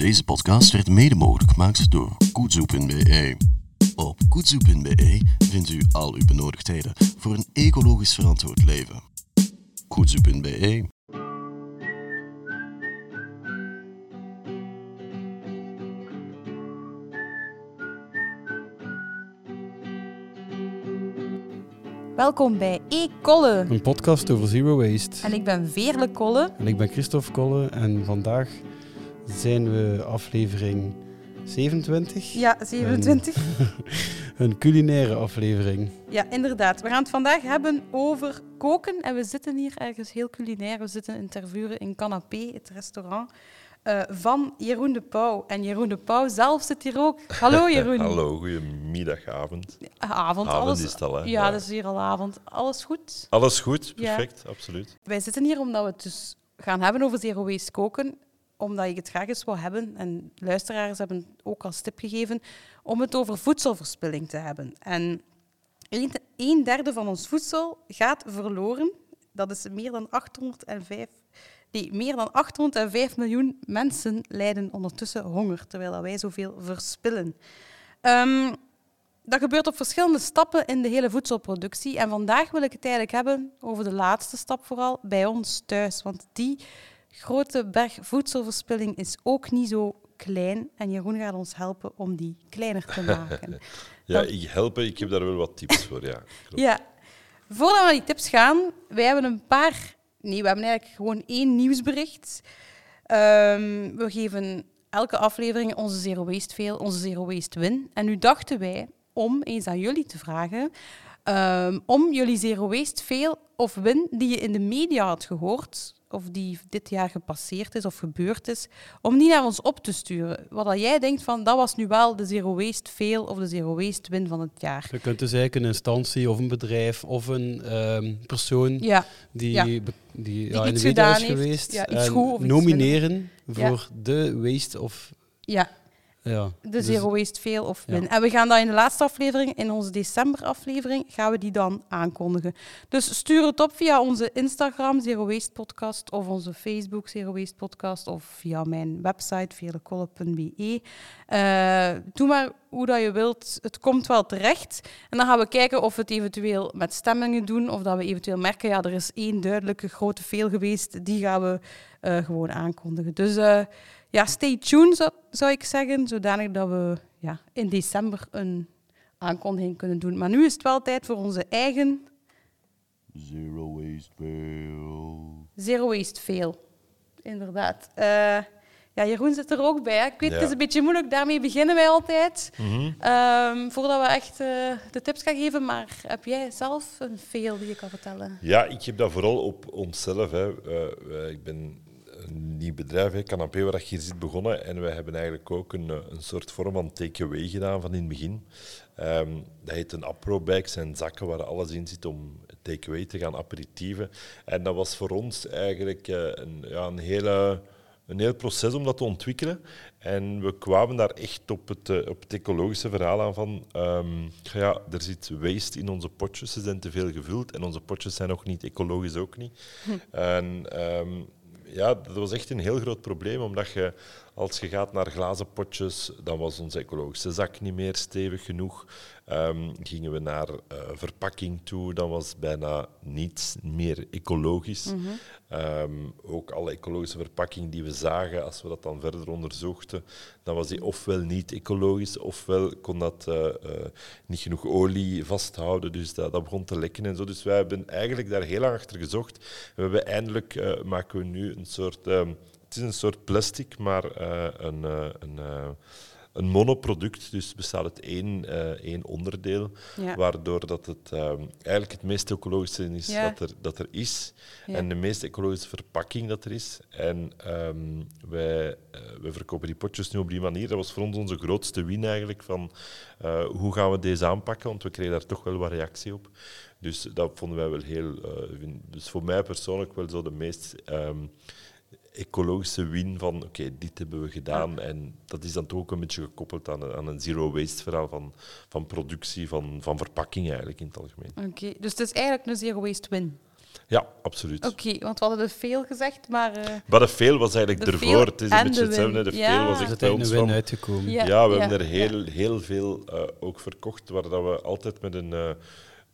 Deze podcast werd mede mogelijk gemaakt door Koetsoe.be. Op koetsoe.be vindt u al uw benodigdheden voor een ecologisch verantwoord leven. Koetsoe.be Welkom bij E-Kolle. Een podcast over zero waste. En ik ben Veerle Kolle. En ik ben Christophe Kolle en vandaag zijn we aflevering 27. Ja, 27. Een culinaire aflevering. Ja, inderdaad. We gaan het vandaag hebben over koken. En we zitten hier ergens heel culinair. We zitten in Tervuren in Canapé, het restaurant eh, van Jeroen de Pauw. En Jeroen de Pauw zelf zit hier ook. Hallo Jeroen. Hallo, goedemiddag, avond. Avond. Avond alles, is het al, hè? Ja, Ja. dat is hier al avond. Alles goed? Alles goed, Ja. perfect, absoluut. Wij zitten hier omdat we het dus gaan hebben over zero waste koken. Omdat ik het graag eens wou hebben. En luisteraars hebben ook als tip gegeven om het over voedselverspilling te hebben. En een, derde van ons voedsel gaat verloren. Dat is meer dan 805... Nee, meer dan 805 miljoen mensen lijden ondertussen honger, terwijl wij zoveel verspillen. Ehm, dat gebeurt op verschillende stappen in de hele voedselproductie. En vandaag wil ik het eigenlijk hebben over de laatste stap vooral, bij ons thuis. Want die grote berg voedselverspilling is ook niet zo klein. En Jeroen gaat ons helpen om die kleiner te maken. Ja, ik help, ik heb daar wel wat tips voor, ja. Klopt. Ja, voordat we naar die tips gaan, wij hebben een paar... Nee, we hebben eigenlijk gewoon één nieuwsbericht. Ehm, we geven elke aflevering onze Zero Waste Fail, onze Zero Waste Win. En nu dachten wij om eens aan jullie te vragen ehm, om jullie Zero Waste Fail of Win die je in de media had gehoord, of die dit jaar gepasseerd is of gebeurd is, om die naar ons op te sturen. Wat dat jij denkt van, dat was nu wel de Zero Waste Fail of de Zero Waste Win van het jaar. Je kunt dus eigenlijk een instantie of een bedrijf of een ehm, persoon Ja. die, Ja. die, ja, in de is heeft, geweest ja, iets en goed of iets nomineren voor de waste of... Ja, Ja, de dus- Zero Waste Fail of Ja. Win. En we gaan dat in de laatste aflevering, in onze decemberaflevering, gaan we die dan aankondigen. Dus stuur het op via onze Instagram, Zero Waste Podcast, of onze Facebook, Zero Waste Podcast, of via mijn website, veerlekolle.be. Eh doe maar hoe dat je wilt. Het komt wel terecht. En dan gaan we kijken of we het eventueel met stemmingen doen, of dat we eventueel merken, ja, er is één duidelijke grote fail geweest, die gaan we eh, gewoon aankondigen. Dus... eh, ja, stay tuned zou, zou ik zeggen, zodanig dat we ja, in december een aankondiging kunnen doen. Maar nu is het wel tijd voor onze eigen Zero Waste Fail. Zero Waste Fail. Inderdaad. Eh, ja, Jeroen zit er ook bij. Hè. Ik weet, het is een beetje moeilijk, daarmee beginnen wij altijd. Mhm. Ehm, voordat we echt eh, de tips gaan geven, maar heb jij zelf een fail die je kan vertellen? Ja, ik heb dat vooral op onszelf. Hè. Eh, ik ben nieuw bedrijf, hè, Canapé, waar je hier zit begonnen. En wij hebben eigenlijk ook een, eh, een soort vorm van takeaway gedaan van in het begin. Ehm, dat heet een apro-bag, zijn zakken waar alles in zit om takeaway te gaan aperitieven. En dat was voor ons eigenlijk eh, een, ja, een, hele, een heel proces om dat te ontwikkelen. En we kwamen daar echt op het, eh, op het ecologische verhaal aan van... ehm, ja, er zit waste in onze potjes, ze zijn te veel gevuld. En onze potjes zijn ook niet ecologisch, ook niet. En ehm, ja, dat was echt een heel groot probleem, omdat je, als je gaat naar glazen potjes, dan was onze ecologische zak niet meer stevig genoeg. Ehm, gingen we naar eh, verpakking toe, dan was bijna niets meer ecologisch. Ehm, ook alle ecologische verpakking die we zagen, als we dat dan verder onderzochten, dan was die ofwel niet ecologisch, ofwel kon dat eh, eh, niet genoeg olie vasthouden, dus dat, dat begon te lekken en zo. Dus wij hebben eigenlijk daar heel lang achter gezocht. We hebben eindelijk maken we nu een soort, ehm, het is een soort plastic, maar eh, een, eh, een, eh, een monoproduct, dus bestaat uit één, één onderdeel, Ja. waardoor dat het ehm, eigenlijk het meest ecologische is Ja. dat, er, dat er is. En de meest ecologische verpakking dat er is. En ehm, wij, wij verkopen die potjes nu op die manier. Dat was voor ons onze grootste win eigenlijk, van hoe gaan we deze aanpakken, want we kregen daar toch wel wat reactie op. Dus dat vonden wij wel heel... dus voor mij persoonlijk wel zo de meest... ehm, ecologische win van oké, dit hebben we gedaan. En dat is dan toch ook een beetje gekoppeld aan een, aan een zero waste verhaal van, van productie, van, van verpakking eigenlijk in het algemeen. Oké, dus het is eigenlijk een zero waste win. Ja, absoluut. Oké, want we hadden er veel gezegd, maar... eh, Maar de veel was eigenlijk De ervoor. Het is en een beetje de hetzelfde. De Ja. veel was Er echt bij ons een win van... uitgekomen. Ja. Ja, we ja, hebben er ja. heel, heel veel eh, ook verkocht, waar dat we altijd met een, eh,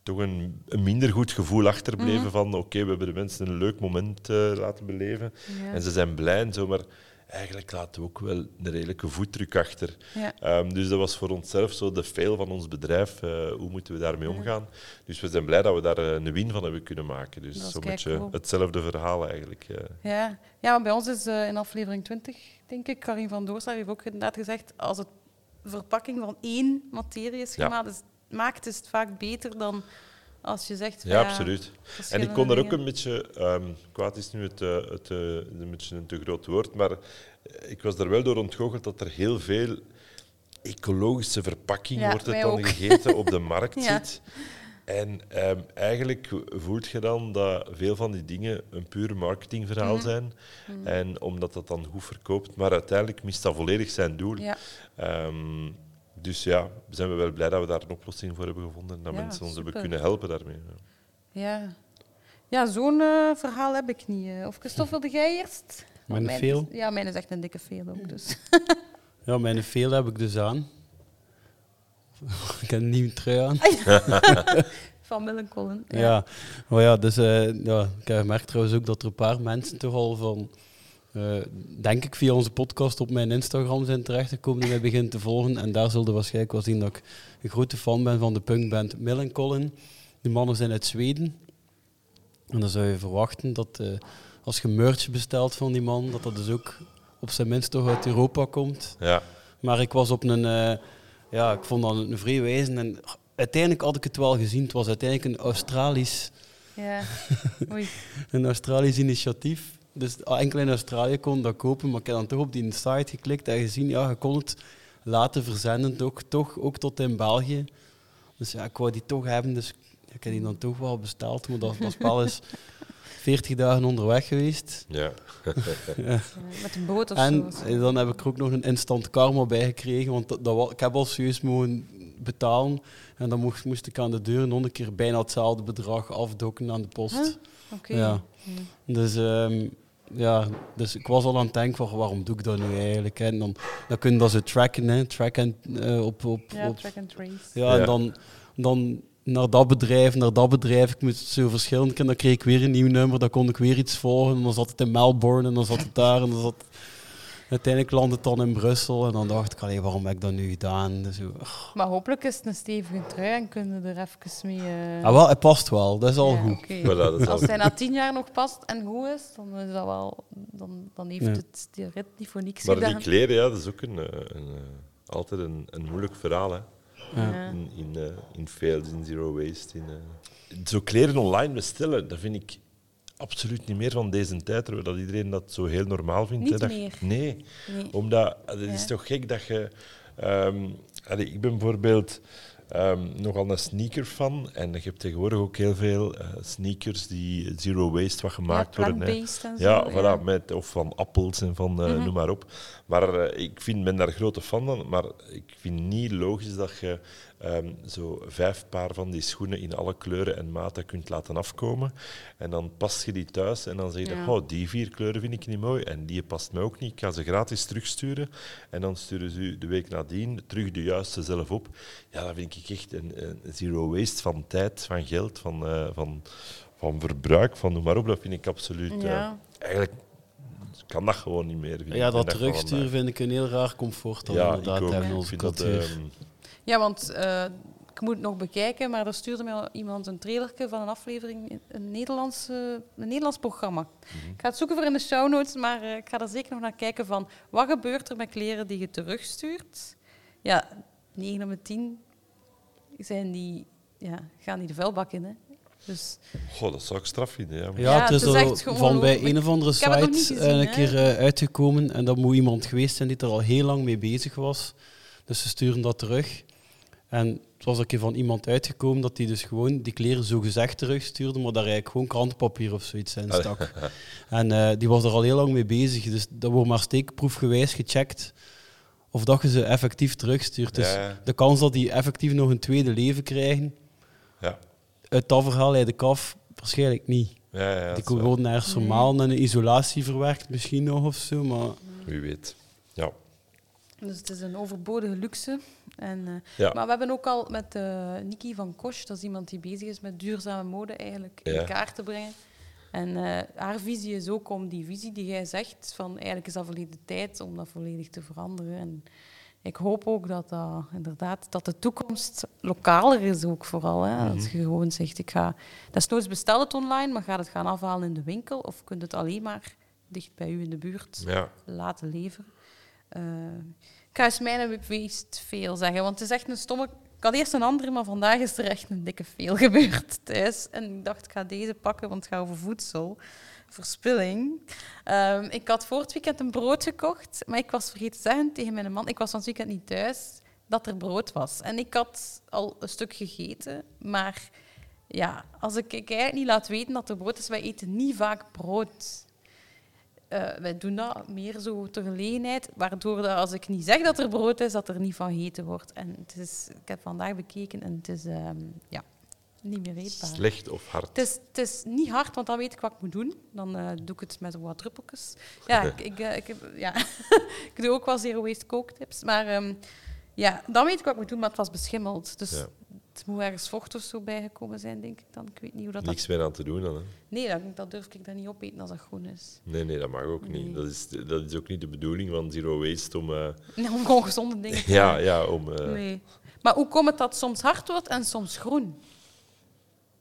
toch een, een minder goed gevoel achterbleven Mhm. van oké, we hebben de mensen een leuk moment eh, laten beleven. ja. En ze zijn blij en zo, maar eigenlijk laten we ook wel een redelijke voetdruk achter. Ja. Ehm, dus dat was voor onszelf zo de fail van ons bedrijf. eh, hoe moeten we daarmee omgaan? Dus we zijn blij dat we daar eh, een win van hebben kunnen maken. Dus zo'n beetje hetzelfde verhaal eigenlijk. Ja, ja bij ons is in aflevering 20, denk ik, Karin van Doorslaag heeft ook inderdaad gezegd, als het verpakking van één materie is gemaakt, is, maakt, is het vaak beter dan als je zegt... Ja, absoluut. En ik kon er ook een beetje, ehm, kwaad is nu het, eh, het, eh, een beetje een te groot woord, maar ik was er wel door ontgoocheld dat er heel veel ecologische verpakking, Ja, wordt het dan ook. gegeten, op de markt Ja. zit. En ehm, eigenlijk voelt je dan dat veel van die dingen een puur marketingverhaal Mhm. zijn. En omdat dat dan goed verkoopt, maar uiteindelijk mist dat volledig zijn doel. Ja, Ehm, dus ja, zijn we wel blij dat we daar een oplossing voor hebben gevonden. En dat Ja, mensen ons hebben kunnen helpen daarmee. ja. ja zo'n eh, verhaal heb ik niet. eh. Of Christophe, wilde jij eerst? Mijn mijn veel? is- Ja, mijn is echt een dikke veel ook. Dus. Ja, mijn veel heb ik dus aan. ik heb een nieuwe trui aan. Van Millencolin. Ja, maar ja, dus eh, ja, ik heb gemerkt trouwens ook dat er een paar mensen toch al van, eh, denk ik via onze podcast op mijn Instagram zijn terechtgekomen die mij beginnen te volgen. En daar zullen waarschijnlijk wel zien dat ik een grote fan ben van de punkband Millencolin. Die mannen zijn uit Zweden. En dan zou je verwachten dat eh, als je merch bestelt van die man, dat dat dus ook op zijn minst toch uit Europa komt. Ja. Maar ik was op een, eh, ja, ik vond dat een vrij wijze en uiteindelijk had ik het wel gezien. Het was uiteindelijk een Australisch, Ja. Oei. een Australisch initiatief. Dus enkel in Australië kon dat kopen, maar ik heb dan toch op die site geklikt en gezien, ja, je kon het laten verzenden, toch, toch ook tot in België. Dus ja, ik wou die toch hebben, dus ik heb die dan toch wel besteld. Maar dat, dat spel is 40 dagen onderweg geweest. Ja. Ja, Met een boot of En zo. eh, dan heb ik er ook nog een instant karma bij gekregen, want dat, ik heb al serieus mogen betalen. En dan moest, moest ik aan de deur nog een keer bijna hetzelfde bedrag afdokken aan de post. Huh? Oké. Ja. Dus, ehm, ja, dus ik was al aan het denken, van, waarom doe ik dat nu eigenlijk? hè? En dan, dan kun je dat zo tracken, hè? tracken eh, op, op, Ja, op track and trace. ja, Ja. en dan, dan naar dat bedrijf, naar dat bedrijf. Ik moest zo verschillend keer, dan kreeg ik weer een nieuw nummer, dan kon ik weer iets volgen. En dan zat het in Melbourne en dan zat het daar. En dan zat... Uiteindelijk landde het dan in Brussel en dan dacht ik, allee, waarom heb ik dat nu gedaan? Dus. Maar hopelijk is het een stevige trui en kunnen we er even mee... eh, ah, wel, het past wel, dat is al ja, goed. oké. Voilà, dat is Als al- hij na tien jaar nog past en goed is, dan is dat wel... Dan, dan heeft Ja. het die rit niet voor niks Maar gedaan. die kleren, ja, dat is ook een, eh, een, eh, altijd een, een moeilijk verhaal. Hè. Ja. In, in, eh, in fails, in zero waste. In. Zo kleren online bestellen, dat vind ik absoluut niet meer van deze tijd, terwijl dat iedereen dat zo heel normaal vindt. Niet hè, dat-. Nee, Nee. omdat het is toch gek dat je... ehm, allee, ik ben bijvoorbeeld ehm, nogal een sneaker-fan en je hebt tegenwoordig ook heel veel eh, sneakers die zero waste wat gemaakt ja, worden. en zo. Ja, voilà, met, of van appels en van eh, Mhm. noem maar op. Maar eh, ik vind, ben daar grote fan van, maar ik vind niet logisch dat je ehm, zo vijf paar van die schoenen in alle kleuren en maten kunt laten afkomen. En dan pas je die thuis en dan zeg je, Ja. oh, die vier kleuren vind ik niet mooi en die past mij ook niet. Ik ga ze gratis terugsturen en dan sturen ze u de week nadien terug de juiste zelf op. Ja, dat vind ik echt een, een zero waste van tijd, van geld, van, eh, van, van verbruik, van noem maar op. Dat vind ik absoluut... eh, Ja. eigenlijk kan dat gewoon niet meer. ik, Ja, dat terugsturen vandaag. vind ik een heel raar comfort. Dan Ja, inderdaad ik ook. hebben in Ik onze vind dat, cultuur. ehm, Ja, want eh, ik moet het nog bekijken, maar er stuurde mij al iemand een trailerke van een aflevering, in een Nederlands, eh, een Nederlands programma. Mhm. Ik ga het zoeken voor in de show notes, maar eh, ik ga er zeker nog naar kijken van wat gebeurt er met kleren die je terugstuurt. Ja, 9 op de 10 zijn die, ja, gaan die de vuilbak in. Hè. Dus Goh, dat zou ik straf vinden. Ja. Ja, het is, het is er echt gewoon van bij een of andere site gezien, eh, een keer eh, uitgekomen. En dat moet iemand geweest zijn die er al heel lang mee bezig was. Dus ze sturen dat terug. En het was een keer van iemand uitgekomen dat die dus gewoon die kleren zo gezegd terugstuurde, maar daar eigenlijk gewoon krantenpapier of zoiets in stak. en eh, die was er al heel lang mee bezig. Dus dat wordt maar steekproefgewijs gecheckt of dat je ze effectief terugstuurt. Dus Ja, de kans dat die effectief nog een tweede leven krijgen, Ja. uit dat verhaal leid ik af, waarschijnlijk niet. Ja, ja, Die worden ergens Nee. normaal in een isolatie verwerkt misschien nog of zo, maar Wie weet. Ja. Dus het is een overbodige luxe. En, eh, Ja. Maar we hebben ook al met eh Niki van Kosch, dat is iemand die bezig is met duurzame mode eigenlijk in kaart te brengen. En eh, haar visie is ook om die visie die jij zegt, van eigenlijk is dat volledig tijd om dat volledig te veranderen. En ik hoop ook dat dat inderdaad dat de toekomst lokaler is ook vooral. Hè? Als je gewoon zegt, ik ga... Desnoods bestel het online, maar ga het gaan afhalen in de winkel of kunt het alleen maar dicht bij u in de buurt Ja. laten leveren. Eh, ik ga eens mijn veel zeggen, want het is echt een stomme... Had eerst een andere, maar vandaag is er echt een dikke veel gebeurd thuis. En ik dacht, ik ga deze pakken, want het gaat over voedsel. Verspilling. Ehm, ik had voor het weekend een brood gekocht, maar ik was vergeten te zeggen tegen mijn man, ik was van het weekend niet thuis, dat er brood was. En ik had al een stuk gegeten, maar ja, als ik, ik eigenlijk niet laat weten dat er brood is, wij eten niet vaak brood. Eh, wij doen dat meer zo ter gelegenheid, waardoor dat als ik niet zeg dat er brood is, dat er niet van gegeten wordt. En het is, ik heb vandaag bekeken en het is ehm, ja, niet meer eetbaar. Slecht of hard? Het is, het is niet hard, want dan weet ik wat ik moet doen. Dan eh, doe ik het met wat druppeltjes. Ja, ik, ik, eh, ik, heb, ja. ik doe ook wel zero waste kooktips. Maar ehm, ja, dan weet ik wat ik moet doen, maar het was beschimmeld. Dus Ja. Het moet ergens vocht of zo bijgekomen zijn, denk ik dan. Ik weet niet hoe dat... Niks meer aan te doen dan. Hè? Nee, dat, dat durf ik dan niet opeten als dat groen is. Nee, nee, dat mag ook Nee. niet. Dat is, dat is ook niet de bedoeling van Zero Waste om... eh, Nee, om gewoon gezonde dingen te ja, ja, om... eh, Nee. Maar hoe komt het dat soms hard wordt en soms groen?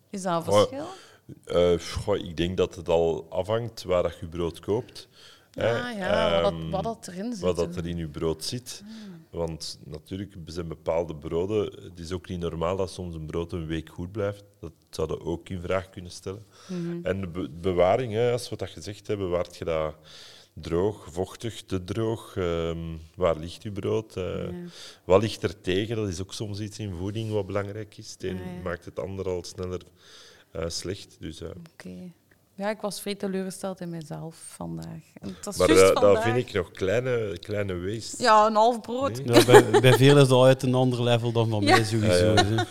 Is dat een verschil? eh, goh, ik denk dat het al afhangt waar dat je brood koopt. hè. Ah ja, wat, Ehm, dat, wat dat erin zit. wat dat er in je brood zit. Want natuurlijk zijn bepaalde broden. Het is ook niet normaal dat soms een brood een week goed blijft. Dat zouden we ook in vraag kunnen stellen. Mhm. En de be- bewaring, hè, als we dat gezegd hebben, bewaart je dat droog, vochtig, te droog? Ehm, waar ligt je brood? Eh, Ja. Wat ligt er tegen? Dat is ook soms iets in voeding wat belangrijk is. Het een Ah, ja. maakt het ander al sneller eh, slecht. Dus, eh, Oké. Ja, ik was vrij teleurgesteld in mezelf vandaag. En het was maar juist dat vind ik nog kleine, kleine waste. Ja, een half brood. Nee? ja, bij, bij veel is dat uit een ander level dan van Ja. mij sowieso. Ja, hè.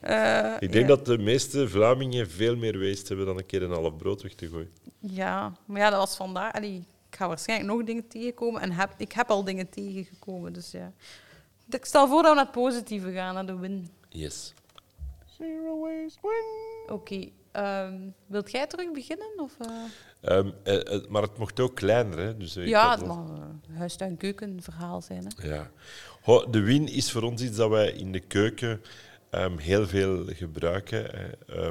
Eh, Ik denk ja. dat de meeste Vlamingen veel meer waste hebben dan een keer een half brood weg te gooien. Ja, maar ja, dat was vandaag. Allee, ik ga waarschijnlijk nog dingen tegenkomen en heb, ik heb al dingen tegengekomen. Dus ja. Ik stel voor dat we naar het positieve gaan, naar de win. Yes. Zero waste win. Oké. Ehm, wilt jij terug beginnen? Of, eh? Ehm, eh, eh, maar het mocht ook kleiner. Hè? Dus, Ja, het mag een huistuin-keuken verhaal zijn. Hè? Ja. Ho, de win is voor ons iets dat wij in de keuken ehm, heel veel gebruiken. hè.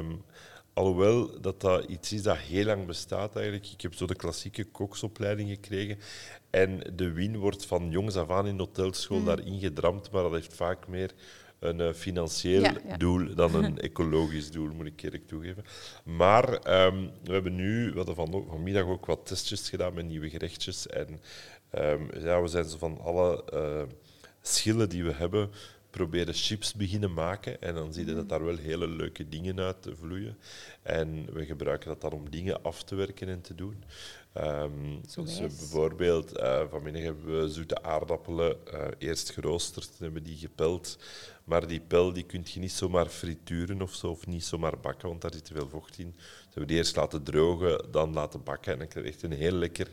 Alhoewel dat dat iets is dat heel lang bestaat eigenlijk. Ik heb zo de klassieke koksopleiding gekregen. En de win wordt van jongs af aan in de hotelschool Mhm. daarin gedramd, maar dat heeft vaak meer een eh, financieel Ja, ja. doel dan een ecologisch doel, moet ik eerlijk toegeven. Maar ehm, we hebben nu, we hadden van, vanmiddag ook wat testjes gedaan met nieuwe gerechtjes. En ehm, ja, we zijn zo van alle eh, schillen die we hebben proberen chips beginnen maken. En dan zie je dat daar wel hele leuke dingen uit vloeien. En we gebruiken dat dan om dingen af te werken en te doen. Ehm, Zo dus bijvoorbeeld, eh, vanmiddag hebben we zoete aardappelen eh, eerst geroosterd, hebben die gepeld. Maar die pel die kun je niet zomaar frituren of zo, of niet zomaar bakken, want daar zit te veel vocht in. Dus hebben we die eerst laten drogen, dan laten bakken. En dan krijg je echt een heel lekker,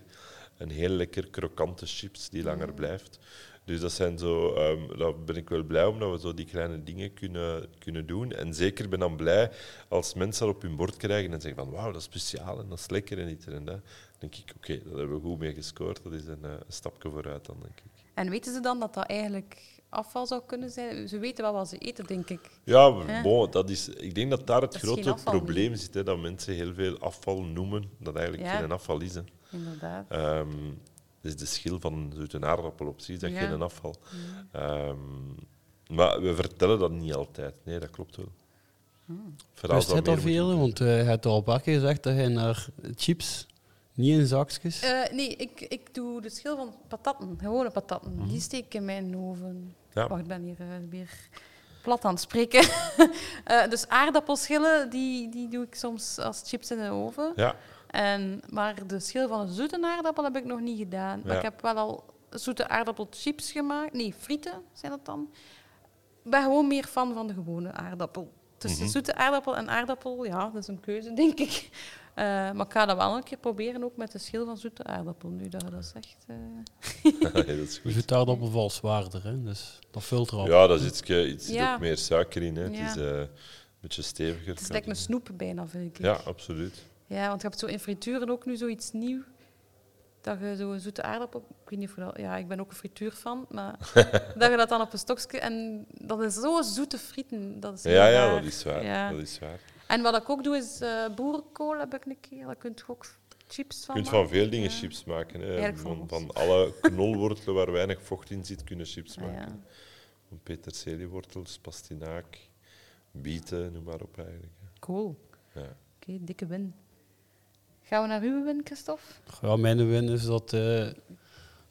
een heel lekker krokante chips die langer blijft. Dus dat zijn zo, ehm, daar ben ik wel blij om dat we zo die kleine dingen kunnen, kunnen doen. En zeker ben dan blij als mensen dat op hun bord krijgen en zeggen van wauw, dat is speciaal en dat is lekker en dit en dat. Dan denk ik, oké, daar hebben we goed mee gescoord. Dat is een, eh, een stapje vooruit dan, denk ik. En weten ze dan dat dat eigenlijk afval zou kunnen zijn? Ze weten wel wat ze eten, denk ik. Ja, bon, dat is, ik denk dat daar het Dat is grote afval probleem zit. Hè, dat mensen heel veel afval noemen, dat eigenlijk Ja. geen afval is. Hè. Inderdaad. Ehm, dus de schil van zo'n aardappel op zich is dat Ja. geen afval. Ehm, maar we vertellen dat niet altijd. Nee, dat klopt wel. Vooral Wist dat het al veel? Want eh, je hebt al een paar keer gezegd dat je naar chips, niet in zakjes. Eh, nee, ik, ik doe de schil van patatten, gewone patatten. Die steek ik in mijn oven. Ja. Wacht, ik ben hier eh, weer plat aan het spreken. Eh, dus aardappelschillen, die, die doe ik soms als chips in de oven. Ja, En, maar de schil van een zoete aardappel heb ik nog niet gedaan. Maar ik heb wel al zoete aardappelchips gemaakt. Nee, frieten zijn dat dan. Ik ben gewoon meer fan van de gewone aardappel. tussen Mhm. zoete aardappel en aardappel, ja, dat is een keuze, denk ik. Eh, maar ik ga dat wel een keer proberen, ook met de schil van zoete aardappel, nu dat je dat zegt. eh. Ja, dat is goed. Aardappel valt zwaarder, hè? dus dat vult erop. Ja, dat is iets, iets zit Ja. ook meer suiker in. Hè. Het Ja. is eh, een beetje steviger. Het is lekker een snoep bijna, vind ik. Ja, absoluut. Ja, want je hebt zo in frituren ook nu zoiets nieuw. Dat je zo een zoete aardappel... Ik weet niet of dat... Ja, ik ben ook een frituurfan, maar dat je dat dan op een stokje... En dat is zo zoete frieten. Dat is heel Ja, ja, dat is waar. Ja. Dat is waar. En wat ik ook doe, is eh boerenkool heb ik een keer. Daar kun je ook chips Je van kunt van veel dingen Ja. chips maken. Hè. Van Van, alle knolwortelen waar weinig vocht in zit, kunnen chips maken. ja. Van peterseliewortels, pastinaak, bieten, noem maar op eigenlijk. Cool. Ja. Oké, dikke win. Gaan we naar uw win, Christophe? Ja, mijn win is dat, eh,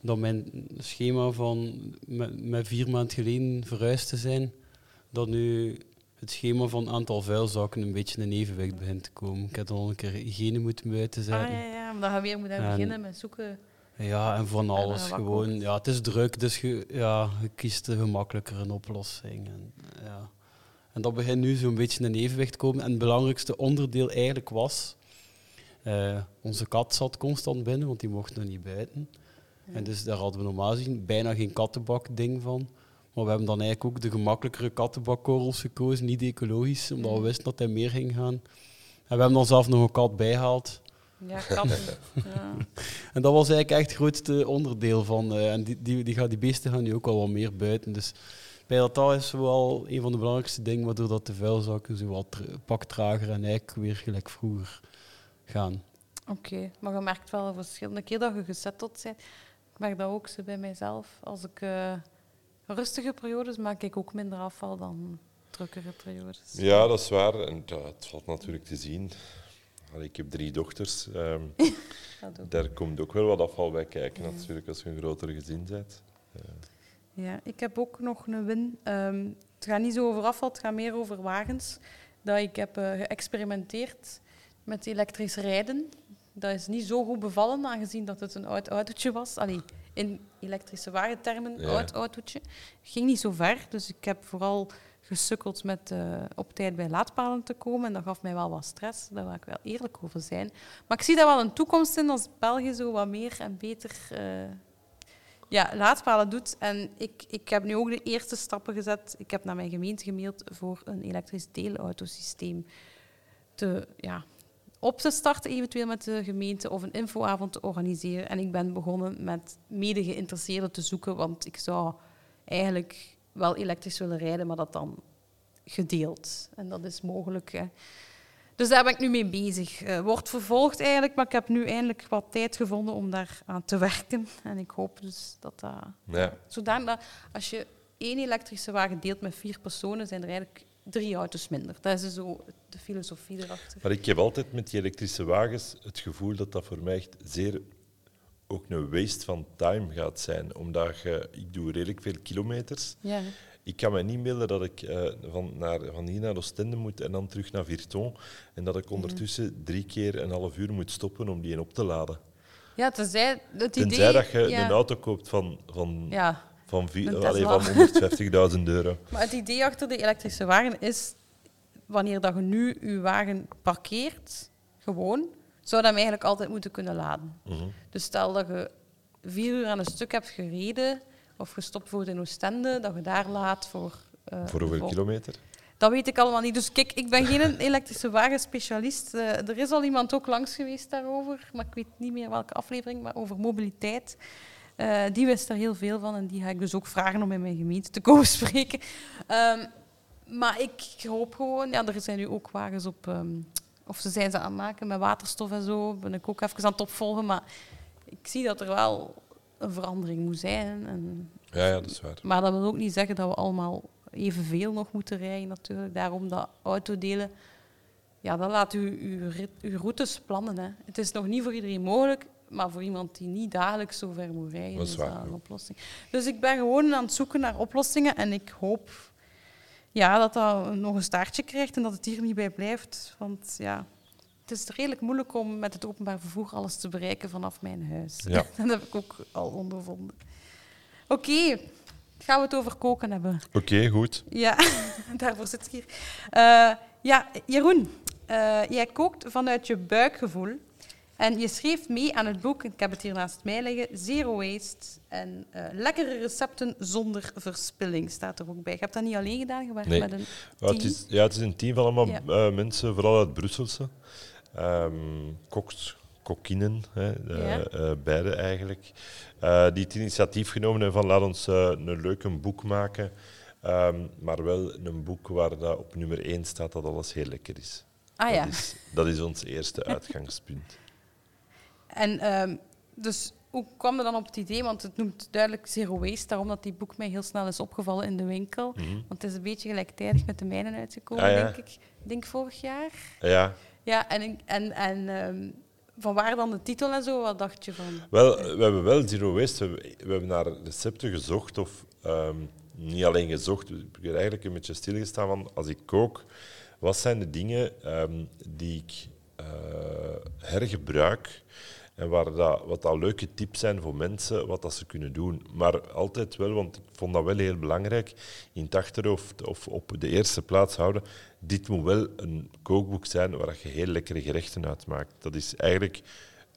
dat mijn schema van met, met vier maanden geleden verhuisd te zijn, dat nu het schema van aantal vuilzakken een beetje in evenwicht begint te komen. Ik heb al een keer hygiëne moeten buiten Ah, zetten. ja, ja, maar dan gaan we weer moeten En- beginnen met zoeken. Ja, en van alles gewoon. Ja, het is druk, dus je, ja, je kiest de gemakkelijkere oplossing. En, ja. en dat begint nu zo'n beetje in evenwicht te komen. En het belangrijkste onderdeel eigenlijk was... eh, onze kat zat constant binnen, want die mocht nog niet buiten. En dus daar hadden we normaal gezien bijna geen kattenbak-ding van. Maar we hebben dan eigenlijk ook de gemakkelijkere kattenbakkorrels gekozen, niet ecologisch, omdat we Mm. wisten dat hij meer ging gaan. En we hebben dan zelf nog een kat bijgehaald. Ja, katten. ja. En dat was eigenlijk echt het grootste onderdeel van. eh, en die, die, die, gaan, die beesten gaan nu ook al wat meer buiten. Dus bij dat dat is wel een van de belangrijkste dingen, waardoor dat de vuilzakken zo wat pak trager en eigenlijk weer gelijk vroeger gaan. Oké, maar je merkt wel een verschil. De keer dat je gezetteld bent, ik merk dat ook zo bij mijzelf. Als ik eh, rustige periodes maak ik ook minder afval dan drukkere periodes. ja, dat is waar. En ja, het valt natuurlijk te zien. Allee, ik heb drie dochters. ehm, Dat daar komt ook wel wat afval bij kijken, natuurlijk, als je een groter gezin bent. Ja, ik heb ook nog een win. Ehm, het gaat niet zo over afval, het gaat meer over wagens. Dat ik heb eh, geëxperimenteerd met elektrisch rijden. Dat is niet zo goed bevallen, aangezien dat het een oud autootje was. Allee, in elektrische wagentermen, Ja. oud autootje. Ging niet zo ver, dus ik heb vooral gesukkeld met eh, op tijd bij laadpalen te komen. En dat gaf mij wel wat stress, daar wil ik wel eerlijk over zijn. Maar ik zie daar wel een toekomst in als België zo wat meer en beter eh, ja, laadpalen doet. En ik, ik heb nu ook de eerste stappen gezet. Ik heb naar mijn gemeente gemaild voor een elektrisch deelautosysteem te, ja, op te starten, eventueel met de gemeente, of een infoavond te organiseren. En ik ben begonnen met mede geïnteresseerden te zoeken, want ik zou eigenlijk wel elektrisch willen rijden, maar dat dan gedeeld. En dat is mogelijk. Hè. Dus daar ben ik nu mee bezig. Eh, wordt vervolgd eigenlijk, maar ik heb nu eindelijk wat tijd gevonden om daar aan te werken. En ik hoop dus dat dat... Ja. Zodanig dat als je één elektrische wagen deelt met vier personen, zijn er eigenlijk drie auto's minder. Dat is zo de filosofie erachter. Maar ik heb altijd met die elektrische wagens het gevoel dat dat voor mij echt zeer ook een waste van time gaat zijn. Omdat je, ik doe redelijk veel kilometers. Ja, Ik kan me niet melden dat ik eh, van, naar, van hier naar Oostende moet en dan terug naar Virton. En dat ik ondertussen drie keer een half uur moet stoppen om die op te laden. ja tenzij het idee... Tenzij dat je ja, een auto koopt van, van, Ja, van, allee, van 150.000 euro. maar het idee achter de elektrische wagen is, wanneer dat je nu je wagen parkeert, gewoon, zou dat hem eigenlijk altijd moeten kunnen laden. Mhm. Dus stel dat je vier uur aan een stuk hebt gereden, of gestopt wordt in Oostende, dat je daar laat voor... eh, Voor hoeveel kilometer? Dat weet ik allemaal niet. Dus kijk, ik ben geen elektrische wagenspecialist. Eh, er is al iemand ook langs geweest daarover, maar ik weet niet meer welke aflevering, maar over mobiliteit. Eh, die wist er heel veel van en die ga ik dus ook vragen om in mijn gemeente te komen spreken. Ehm, maar ik hoop gewoon, ja, er zijn nu ook wagens op, ehm, of ze zijn ze aan het maken met waterstof en zo, ben ik ook even aan het opvolgen, maar ik zie dat er wel een verandering moet zijn. En Ja, ja, dat is waar. maar dat wil ook niet zeggen dat we allemaal evenveel nog moeten rijden, natuurlijk. Daarom dat autodelen, ja, dat laat u uw, uw routes plannen. Hè. Het is nog niet voor iedereen mogelijk, maar voor iemand die niet dagelijks zo ver moet rijden, Dat is is waar, dat een oplossing. Dus ik ben gewoon aan het zoeken naar oplossingen en ik hoop ja, dat dat nog een staartje krijgt en dat het hier niet bij blijft. Want ja, het is redelijk moeilijk om met het openbaar vervoer alles te bereiken vanaf mijn huis. Ja. dat heb ik ook al ondervonden. Oké. gaan we het over koken hebben. Oké, goed. Ja, daarvoor zit ik hier. Eh, ja, Jeroen, eh, jij kookt vanuit je buikgevoel. En je schreef mee aan het boek, ik heb het hier naast mij liggen, Zero Waste. En eh, lekkere recepten zonder verspilling staat er ook bij. Je hebt dat niet alleen gedaan, je werkt Nee. met een Ja, het, team. is, ja, het is een team van allemaal Ja. eh, mensen, vooral uit Brusselse. Ehm koks, kokkinnen, hè, eh, Ja. beide eigenlijk. die het initiatief genomen hebben van laat ons een leuk een boek maken. Ehm, maar wel een boek waar dat op nummer 1 staat dat alles heel lekker is. Ah ja. Dat is, dat is ons eerste uitgangspunt. En ehm, dus hoe kwam je dan op het idee? Want het noemt duidelijk Zero Waste, daarom dat die boek mij heel snel is opgevallen in de winkel. Mhm. Want het is een beetje gelijktijdig met de mijnen uitgekomen, Ah, ja. denk ik. Denk vorig jaar. Ja, Ja, en, en, en ehm, van waar dan de titel en zo? Wat dacht je van? Wel, we hebben wel Zero Waste. We, hebben- we hebben naar recepten gezocht, of ehm, niet alleen gezocht. Ik heb eigenlijk een beetje stilgestaan van als ik kook, wat zijn de dingen die ik eh, hergebruik en waar dat, wat dat leuke tips zijn voor mensen, wat dat ze kunnen doen. Maar altijd wel, want ik vond dat wel heel belangrijk, in het achterhoofd of op de eerste plaats houden. Dit moet wel een kookboek zijn waar je heel lekkere gerechten uit maakt. Dat is eigenlijk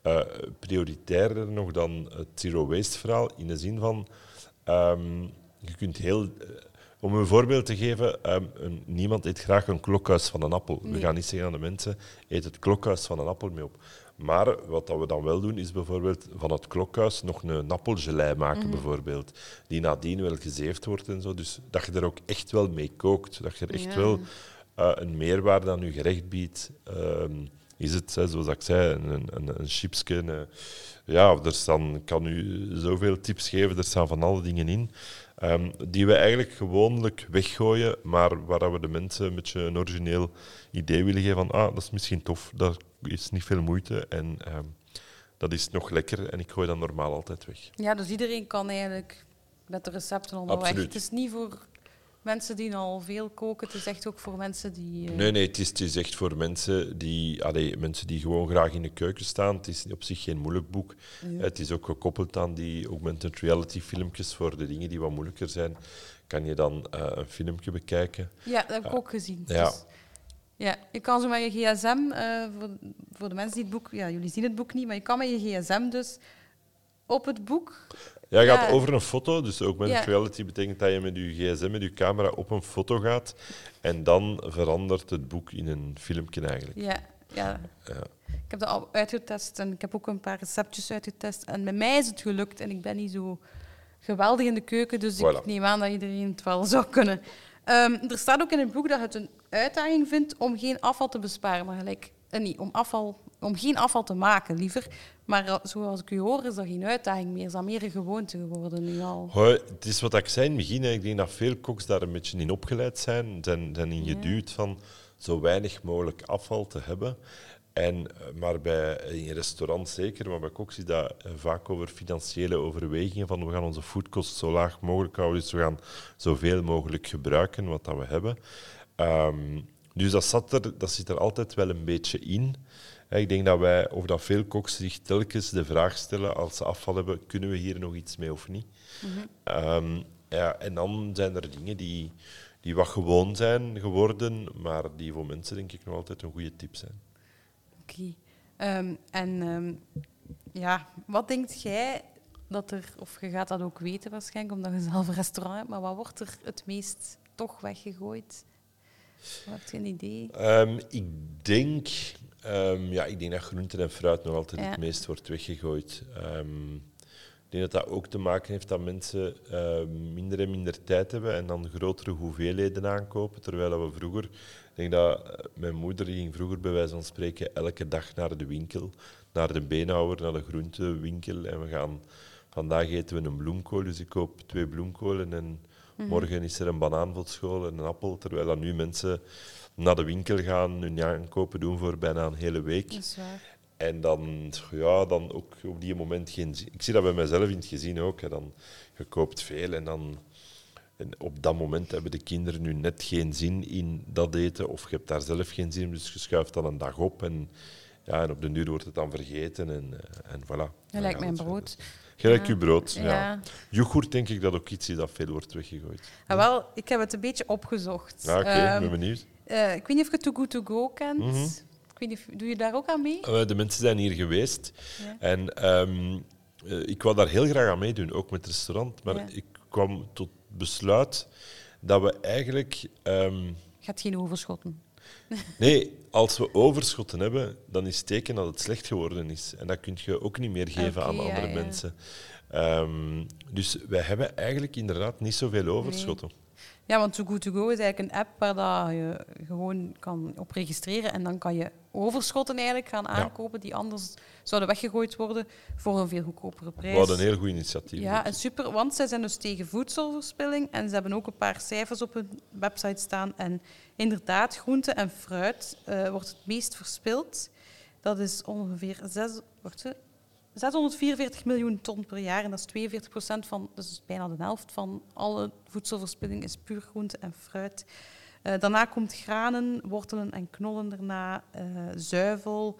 eh, prioritairder nog dan het zero waste verhaal, in de zin van ehm, je kunt heel. eh, om een voorbeeld te geven, ehm, een, niemand eet graag een klokhuis van een appel. We gaan niet zeggen aan de mensen, eet het klokhuis van een appel mee op. Maar wat dat we dan wel doen, is bijvoorbeeld van het klokhuis nog een appelgelei maken, bijvoorbeeld. Die nadien wel gezeefd wordt en zo. Dus dat je er ook echt wel mee kookt. Dat je er echt Ja. wel eh, een meerwaarde aan je gerecht biedt. Ehm, is het, hè, zoals ik zei, een, een, een chipsje. een- ja, er staan, ik kan u zoveel tips geven, er staan van alle dingen in. Ehm, die we eigenlijk gewoonlijk weggooien, maar waar we de mensen een beetje een origineel idee willen geven van ah, dat is misschien tof, dat is niet veel moeite en ehm, dat is nog lekker en ik gooi dat normaal altijd weg. Ja, dus iedereen kan eigenlijk met de recepten onderweg. Absoluut. Het is niet voor mensen die al veel koken, het is echt ook voor mensen die... eh, Nee, nee, het is, het is echt voor mensen die, allee, mensen die gewoon graag in de keuken staan. Het is op zich geen moeilijk boek. Ja. Het is ook gekoppeld aan die augmented reality filmpjes voor de dingen die wat moeilijker zijn. Kan je dan eh, een filmpje bekijken. Ja, dat heb ik ook gezien. ja. Dus, ja, je kan zo met je gsm, eh, voor, voor de mensen die het boek... Ja, jullie zien het boek niet, maar je kan met je gsm dus op het boek... Ja, je Ja. gaat over een foto. Dus augmented Ja. reality betekent dat je met je gsm, met je camera op een foto gaat. En dan verandert het boek in een filmpje eigenlijk. Ja, ja. Ja. Ik heb dat al uitgetest en ik heb ook een paar receptjes uitgetest. En met mij is het gelukt en ik ben niet zo geweldig in de keuken, dus ik neem aan dat iedereen het wel zou kunnen. Ehm, er staat ook in het boek dat je het een uitdaging vindt om geen afval te besparen, maar gelijk, eh, niet, om, afval, om geen afval te maken, liever. Maar eh, zoals ik u hoor, is dat geen uitdaging meer, is dat meer een gewoonte geworden nu al. Hoi, het is wat ik zei in het begin. Ik denk dat veel koks daar een beetje in opgeleid zijn. Zijn, zijn in geduwd van zo weinig mogelijk afval te hebben. En, eh, maar bij, in restaurants zeker, maar bij koks is dat vaak over financiële overwegingen. Van we gaan onze foodkost zo laag mogelijk houden, dus we gaan zoveel mogelijk gebruiken wat dat we hebben. Ehm, dus dat, zat er, dat zit er altijd wel een beetje in. Ik denk dat wij, of dat veel koks zich telkens de vraag stellen als ze afval hebben, kunnen we hier nog iets mee of niet? Ehm, ja, en dan zijn er dingen die, die wat gewoon zijn geworden, maar die voor mensen denk ik nog altijd een goede tip zijn. Oké. Ehm, en ehm, ja, wat denkt jij dat er, of je gaat dat ook weten waarschijnlijk, omdat je zelf een restaurant hebt, maar wat wordt er het meest toch weggegooid? Wat heb je een idee? Ehm, ik, denk, ehm, ja, ik denk dat groenten en fruit nog altijd Ja. het meest wordt weggegooid. Ehm, ik denk dat dat ook te maken heeft dat mensen minder en minder tijd hebben en dan grotere hoeveelheden aankopen. Terwijl we vroeger, ik denk dat eh, mijn moeder ging vroeger bij wijze van spreken elke dag naar de winkel, naar de beenhouwer, naar de groentewinkel. En we gaan, vandaag eten we een bloemkool, dus ik koop twee bloemkolen en morgen is er een banaan voor school en een appel. Terwijl dan nu mensen naar de winkel gaan, hun aankopen doen voor bijna een hele week. Dat is waar. En dan, ja, dan ook op die moment geen zin. Ik zie dat bij mezelf in het gezin ook. Hè. Dan, je koopt veel en dan en op dat moment hebben de kinderen nu net geen zin in dat eten. Of je hebt daar zelf geen zin in, dus je schuift dan een dag op. En Ja, en op de duur wordt het dan vergeten en, eh, en voilà. Dat lijkt mijn brood. verder. Gelijk uw brood, ja. Ja. Yoghurt denk ik dat ook iets is dat veel wordt weggegooid. Ah, wel, ik heb het een beetje opgezocht. Ja, oké, Ehm, ik ben benieuwd. eh, ik weet niet of je Too Good To Go kent. Mhm. ik weet niet doe je daar ook aan mee? Eh, de mensen zijn hier geweest Ja. en ehm, eh, ik wou daar heel graag aan meedoen, ook met het restaurant. Maar Ja. ik kwam tot besluit dat we eigenlijk... ehm, Gaat geen overschotten. Nee, als we overschotten hebben, dan is het teken dat het slecht geworden is. En dat kun je ook niet meer geven aan andere ja. mensen. Ehm, dus wij hebben eigenlijk inderdaad niet zoveel overschotten. Ja, want Too Good To Go is eigenlijk een app waar dat je gewoon kan op registreren en dan kan je overschotten eigenlijk gaan aankopen die anders zouden weggegooid worden voor een veel goedkopere prijs. Wat een heel goed initiatief. Ja, en super, want zij zijn dus tegen voedselverspilling en ze hebben ook een paar cijfers op hun website staan. En inderdaad, groente en fruit eh, wordt het meest verspild. Dat is ongeveer zes, wacht, 644 miljoen ton per jaar en dat is 42 procent van, dus bijna de helft van alle voedselverspilling is puur groente en fruit. Eh, daarna komt granen, wortelen en knollen daarna, eh, zuivel.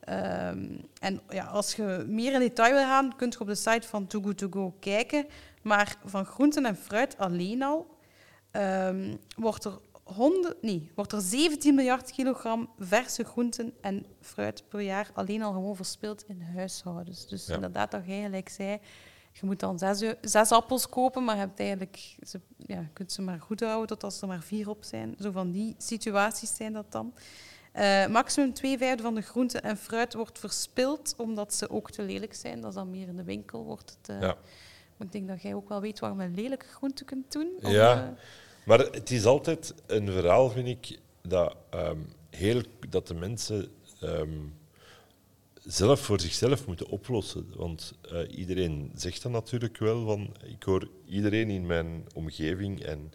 Ehm, en ja, als je meer in detail wil gaan, kunt je op de site van Too Good To Go kijken. Maar van groenten en fruit alleen al ehm, wordt, er 100, nee, wordt er 17 miljard kilogram verse groenten en fruit per jaar alleen al gewoon verspild in huishoudens. Dus Ja. inderdaad, dat jij gelijk zei, je moet dan zes, zes appels kopen, maar je, hebt eigenlijk, ze, ja, kunt ze maar goed houden tot als er maar vier op zijn. Zo van die situaties zijn dat dan. Eh, maximum twee vijfde van de groenten en fruit wordt verspild, omdat ze ook te lelijk zijn. Dat is dan meer in de winkel. Wordt het, eh, Ja. Maar ik denk dat jij ook wel weet je met lelijke groenten kunt doen. om, Ja. eh, Maar het is altijd een verhaal, vind ik, dat, ehm, heel, dat de mensen ehm, zelf voor zichzelf moeten oplossen. Want eh, iedereen zegt dat natuurlijk wel. Van, ik hoor iedereen in mijn omgeving en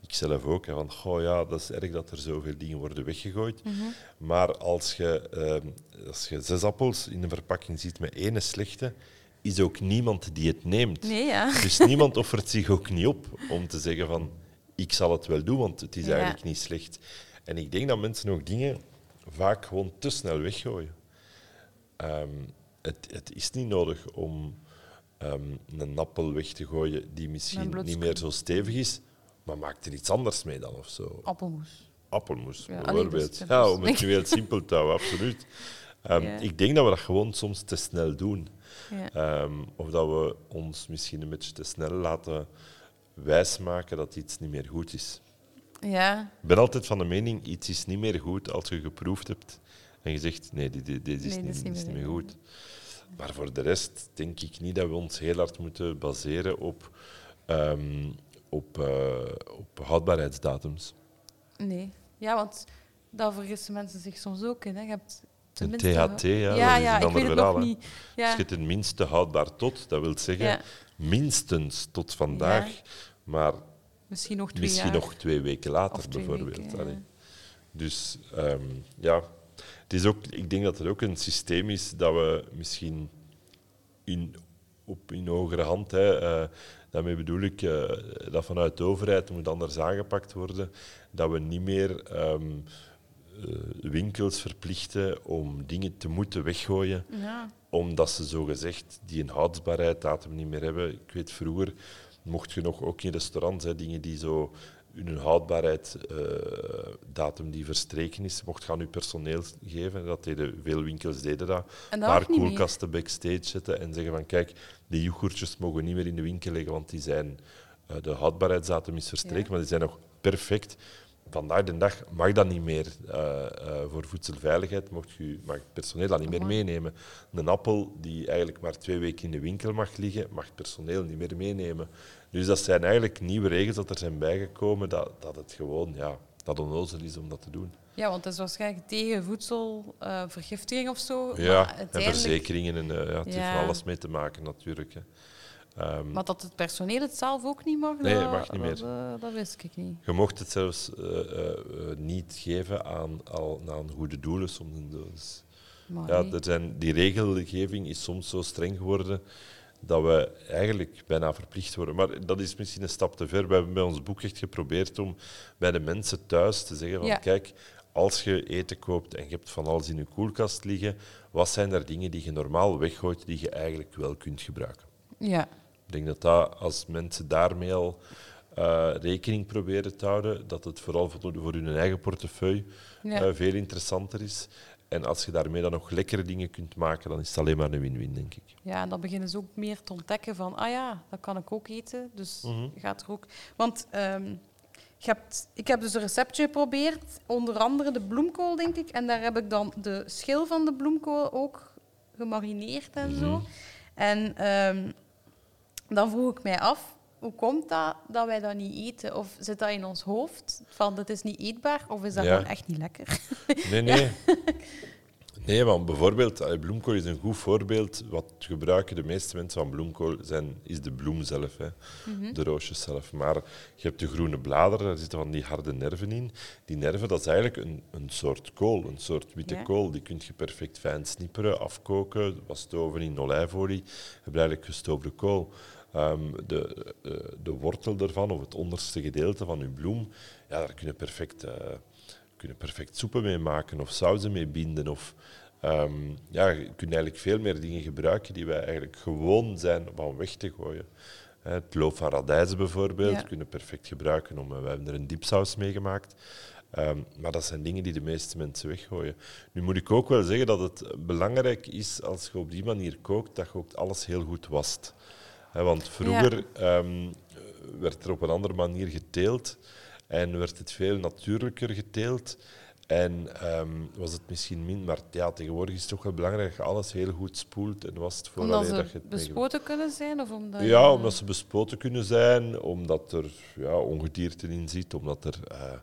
ik zelf ook. hè, van, goh, ja, dat is erg dat er zoveel dingen worden weggegooid. mhm. Maar als je, ehm, als je zes appels in een verpakking ziet met ene slechte, is ook niemand die het neemt. Nee, ja. Dus niemand offert zich ook niet op om te zeggen van ik zal het wel doen, want het is Ja. eigenlijk niet slecht. En ik denk dat mensen ook dingen vaak gewoon te snel weggooien. Ehm, het, het is niet nodig om ehm, een appel weg te gooien die misschien niet meer zo stevig is, maar maak er iets anders mee dan of zo. Appelmoes. Appelmoes, Ja, bijvoorbeeld. dus- ja, om het nu heel simpel te houden, absoluut. Ehm. Ik denk dat we dat gewoon soms te snel doen. Of dat we ons misschien een beetje te snel laten wijsmaken dat iets niet meer goed is. ja. Ik ben altijd van de mening, iets is niet meer goed als je geproefd hebt en je zegt, nee, dit, dit, dit is, Nee, niet, is dit niet is niet meer meer goed. Maar voor de rest denk ik niet dat we ons heel hard moeten baseren op, ehm, op, eh, op houdbaarheidsdatums. Nee. Ja, want daar vergissen mensen zich soms ook in. Hè. Je hebt Een. THT, ja, ja, dat is ja, een ik ander weet het verhaal. nog niet. Ja. je ten minste houdbaar tot, dat wil zeggen ja. minstens tot vandaag, maar Misschien nog twee misschien nog twee weken later twee bijvoorbeeld. weken. Dus ehm, ja, het is ook, ik denk dat het ook een systeem is dat we misschien in, op, in hogere hand, hè, eh, daarmee bedoel ik eh, dat vanuit de overheid moet anders aangepakt worden, dat we niet meer ehm, eh, winkels verplichten om dingen te moeten weggooien Ja. omdat ze zogezegd die een houdbaarheidsdatum niet meer hebben. Ik weet vroeger mocht je nog ook in restaurants hè, dingen die zo hun houdbaarheidsdatum die verstreken is, mocht je aan je personeel geven. Dat deden veel winkels deden dat. En Een paar meer. koelkasten backstage zetten en zeggen van kijk, die yoghurtjes mogen niet meer in de winkel leggen, want die zijn, eh, de houdbaarheidsdatum is verstreken, Ja. maar die zijn nog perfect. Vandaag de dag mag dat niet meer eh, eh, voor voedselveiligheid, je, mag het personeel dat niet meer meenemen. Een appel die eigenlijk maar twee weken in de winkel mag liggen, mag het personeel niet meer meenemen. Dus dat zijn eigenlijk nieuwe regels dat er zijn bijgekomen, dat, dat het gewoon ja, dat onnozel is om dat te doen. Ja, want het is waarschijnlijk tegen voedselvergiftiging of zo. Ja, en verzekeringen, en, eh, ja, het heeft Ja. van alles mee te maken natuurlijk. Hè. Ehm, Maar dat het personeel het zelf ook niet mag, Nee, dat, mag niet meer. eh, dat wist ik niet. Je mocht het zelfs eh, eh, eh, niet geven aan, al, aan goede doelen soms. Dus, ja, er zijn, die regelgeving is soms zo streng geworden dat we eigenlijk bijna verplicht worden. Maar dat is misschien een stap te ver. We hebben bij ons boek echt geprobeerd om bij de mensen thuis te zeggen van Ja. kijk, als je eten koopt en je hebt van alles in je koelkast liggen, wat zijn er dingen die je normaal weggooit die je eigenlijk wel kunt gebruiken? Ja. Ik denk dat, dat als mensen daarmee al eh, rekening proberen te houden, dat het vooral voor, voor hun eigen portefeuille Ja. eh, veel interessanter is. En als je daarmee dan nog lekkere dingen kunt maken, dan is het alleen maar een win-win, denk ik. Ja, en dan beginnen ze ook meer te ontdekken van, ah ja, dat kan ik ook eten. Dus Mhm. gaat er ook... Want ehm, je hebt, ik heb dus een receptje geprobeerd, onder andere de bloemkool, denk ik. En daar heb ik dan de schil van de bloemkool ook gemarineerd en zo. Mhm. En ehm, dan vroeg ik mij af, hoe komt dat dat wij dat niet eten? Of zit dat in ons hoofd, van dat is niet eetbaar? Of is dat Ja. gewoon echt niet lekker? Nee, nee. Nee, want bijvoorbeeld, bloemkool is een goed voorbeeld. Wat gebruiken de meeste mensen van bloemkool zijn, is de bloem zelf, hè. de roosjes zelf. Maar je hebt de groene bladeren, daar zitten van die harde nerven in. Die nerven, dat is eigenlijk een, een soort kool, een soort witte Ja. kool. Die kun je perfect fijn snipperen, afkoken, wat stoven in olijfolie. Je hebt eigenlijk gestoofde kool. Ehm, de, de, de wortel ervan, of het onderste gedeelte van je bloem, ja, daar kun je perfect... eh, kunnen perfect soepen mee maken of sauzen mee binden. Of, ehm, ja, je kunt eigenlijk veel meer dingen gebruiken die wij eigenlijk gewoon zijn van weg te gooien. Eh, Het loof van radijzen bijvoorbeeld Ja. kunnen perfect gebruiken. Om, eh, we hebben er een diepsaus mee gemaakt. Ehm, maar dat zijn dingen die de meeste mensen weggooien. Nu moet ik ook wel zeggen dat het belangrijk is als je op die manier kookt, dat je ook alles heel goed wast. Want vroeger ehm, werd er op een andere manier geteeld en werd het veel natuurlijker geteeld. En ehm, was het misschien min, maar ja, tegenwoordig is het toch wel belangrijk dat je alles heel goed spoelt en wast omdat voordat ze dat je het bespoten kunnen zijn? Of omdat je- ja, omdat ze bespoten kunnen zijn, omdat er ja, ongedierte in zit, omdat er, eh, eh,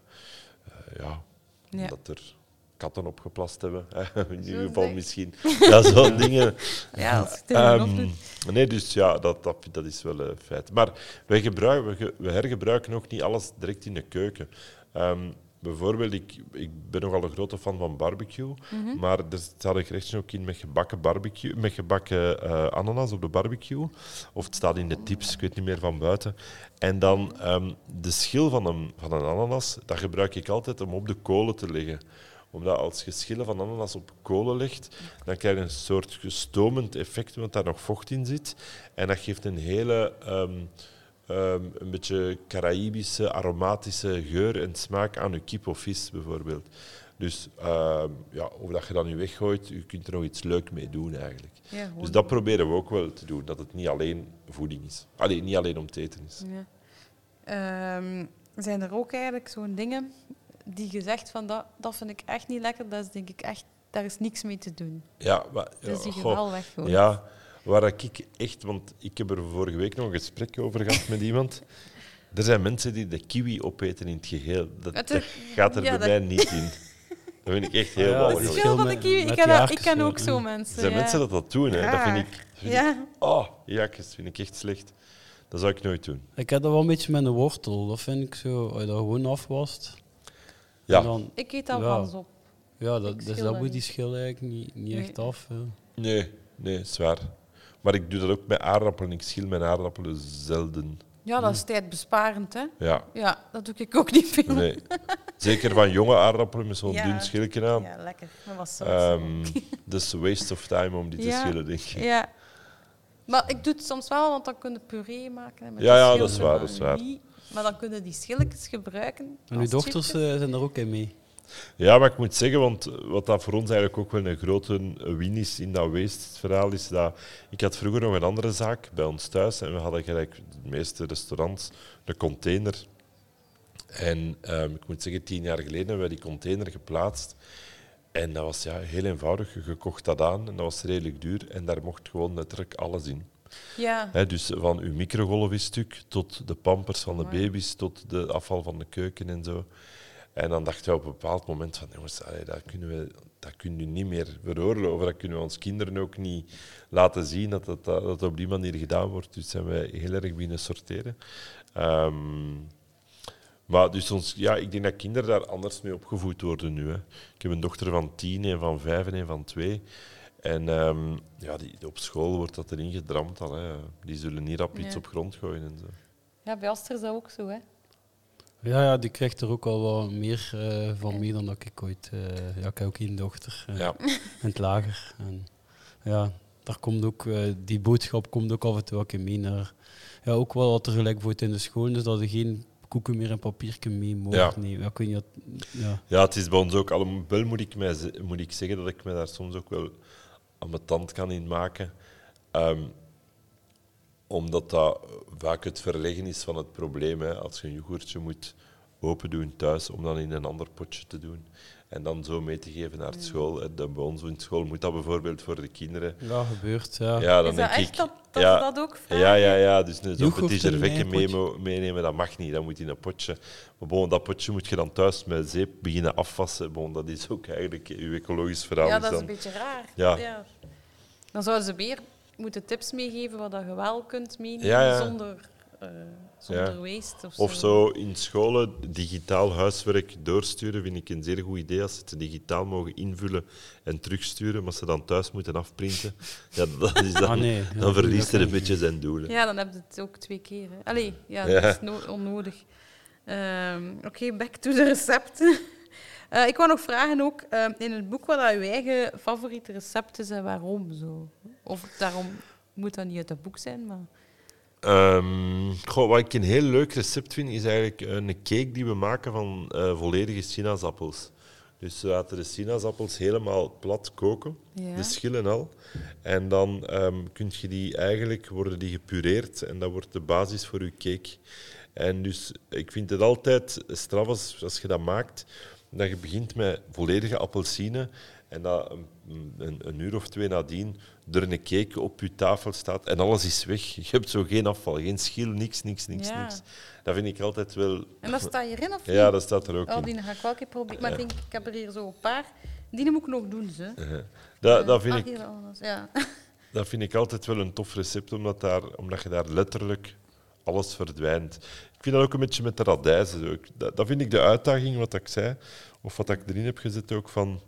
ja, Ja. omdat er katten opgeplast hebben. hè. In ieder geval zeg. misschien. Ja, zo'n dingen. Ja, als je het Ehm, nee, dus ja, dat, dat, dat is wel een feit. Maar wij, gebruiken, we, ge- we hergebruiken ook niet alles direct in de keuken. Ehm, bijvoorbeeld, ik, ik ben nogal een grote fan van barbecue, Mhm. maar er staat een gerechtje ook in met gebakken, barbecue, met gebakken eh, ananas op de barbecue. Of het staat in de tips, ik weet niet meer van buiten. En dan ehm, de schil van een, van een ananas, dat gebruik ik altijd om op de kolen te leggen omdat als je schillen van ananas op kolen legt, dan krijg je een soort gestomend effect, omdat daar nog vocht in zit. En dat geeft een hele, ehm, een beetje Caraïbische, aromatische geur en smaak aan je kip of vis, bijvoorbeeld. Dus ehm, ja, of dat je dat nu weggooit, je kunt er nog iets leuk mee doen, eigenlijk. Ja. Dus dat proberen we ook wel te doen, dat het niet alleen voeding is. Allee, niet alleen om te eten is. Ja. Zijn er ook eigenlijk zo'n dingen die je zegt van dat, dat vind ik echt niet lekker, dat is denk ik echt, daar is niks mee te doen. Ja, maar, ja, Dus die goh. wel weggooit. Ja, waar ik echt, want ik heb er vorige week nog een gesprek over gehad met iemand. Er zijn mensen die de kiwi opeten in het geheel. Dat, Het dat is- gaat er ja, bij dat- mij niet in. Dat vind ik echt heel Ja, Het Er schil van de kiwi, ik ken, dat- ik ken ook ja. zo mensen. zijn ja. mensen dat dat doen, hè. dat vind ik... vind ik- Ja, Oh, jakjes, vind ik echt slecht. Dat zou ik nooit doen. Ik heb dat wel een beetje met een wortel. Dat vind ik zo, als je dat gewoon afwast. Ja, en Dan, ik eet al Ja. van op. ja, dat, dus dat moet die schil eigenlijk niet, niet Nee. echt af. nee, nee, zwaar. Maar ik doe dat ook met aardappelen. Ik schil mijn aardappelen zelden. Ja, dat is tijdbesparend, hè. Ja, Ja, dat doe ik ook niet veel. nee. Zeker van jonge aardappelen met zo'n Ja. dun schilje aan. Ja, lekker. Dat was zo. Ehm dus waste of time om die te Ja. schillen, denk ik. Ja. Maar ik doe het soms wel, want dan kun je puree maken. Met Ja, ja, dat is waar, dat is waar. niet- Maar dan kunnen die schilletjes gebruiken. En uw dochters chipjes. eh, zijn er ook in mee. Ja, maar ik moet zeggen, want wat dat voor ons eigenlijk ook wel een grote win is in dat waste-verhaal, is dat ik had vroeger nog een andere zaak bij ons thuis en we hadden gelijk de meeste restaurants een container. En ehm, ik moet zeggen, tien jaar geleden hebben we die container geplaatst. En dat was ja, heel eenvoudig. Je kocht dat aan en dat was redelijk duur. En daar mocht gewoon letterlijk alles in. Ja. Dus van uw microgolfstuk tot de pampers van de baby's, tot de afval van de keuken en zo. En dan dachten we op een bepaald moment van, jongens, allee, dat, kunnen we, dat kunnen we niet meer veroorloven. Dat kunnen we ons kinderen ook niet laten zien dat dat, dat, dat op die manier gedaan wordt. Dus zijn wij heel erg binnen sorteren. Ehm, maar dus ons, ja, ik denk dat kinderen daar anders mee opgevoed worden nu. Hè. Ik heb een dochter van tien, een van vijf en een van twee. En ehm, ja, die, op school wordt dat erin gedramd al. Hè. Die zullen niet rap iets Ja. op grond gooien en zo. ja, bij Aster is dat ook zo, hè. Ja, ja, die krijgt er ook al wat meer eh, van mee dan dat ik ooit... eh, ja, ik heb ook één dochter eh, Ja. in het lager. En ja, daar komt ook... eh, die boodschap komt ook af en toe mee naar... Ja, ook wel wat er gelijk wordt in de school is, dat er geen koeken meer en papiertje mee mogen Ja. nemen. Ja, kun je dat... Ja. Ja, het is bij ons ook. Alhoewel moet ik, mij, moet ik zeggen dat ik me daar soms ook wel tand kan in maken. Ehm, omdat dat vaak het verleggen is van het probleem. Hè. Als je een yoghurtje moet open doen thuis, om dan in een ander potje te doen. En dan zo mee te geven naar school. En dan bij ons in school moet dat bijvoorbeeld voor de kinderen. ja, gebeurt. Ja. Ja, dan Is dat denk echt ik. dat, dat ja, dat ook vragen? Ja, ja, ja. Dus servetje eigen potje. mee- meenemen, dat mag niet. Dat moet in een potje. Maar bon, dat potje moet je dan thuis met zeep beginnen afwassen. Bon, dat is ook eigenlijk uw ecologisch verhaal. Ja, is dat is dan. een beetje raar. Ja. Dan zouden ze weer moeten tips meegeven wat dat je wel kunt meenemen Ja, ja. zonder, eh, zonder waste. Of, Of zo in scholen digitaal huiswerk doorsturen, vind ik een zeer goed idee. Als ze het digitaal mogen invullen en terugsturen, maar ze dan thuis moeten afprinten, ja, dat is dan, Ah, nee. Ja, dan verliest het een beetje zijn doelen. Ja, dan heb je het ook twee keer. hè. Allee, ja, Ja. dat is no- onnodig. Ehm, Oké, back to de recepten. Eh, ik wou nog vragen ook, ehm, in het boek wat dat uw eigen favoriete recept is en waarom zo? Of daarom moet dat niet uit het boek zijn, maar... Ehm, goh, wat ik een heel leuk recept vind, is eigenlijk een cake die we maken van eh, volledige sinaasappels. Dus we laten de sinaasappels helemaal plat koken, Ja. de schillen al. En dan ehm kun je die eigenlijk, worden die gepureerd en dat wordt de basis voor je cake. En dus ik vind het altijd straf als, als je dat maakt, dat je begint met volledige appelsine en dat een, een, een uur of twee nadien er een cake op je tafel staat en alles is weg. Je hebt zo geen afval, geen schil, niks, niks, niks, Ja. niks. Dat vind ik altijd wel... En dat staat hierin, of niet? Ja, dat staat er ook Oh, in. die ga ik wel een keer proberen. Maar ik denk, ik heb er hier zo een paar. Die moet ik nog doen, ze. Uh-huh. Dat, dat, vind Ah, ik. Ja. dat vind ik altijd wel een tof recept, omdat, daar, omdat je daar letterlijk alles verdwijnt. Ik vind dat ook een beetje met de radijzen. zo. Ik- Dat, dat vind ik de uitdaging, wat ik zei, of wat ik erin heb gezet ook, van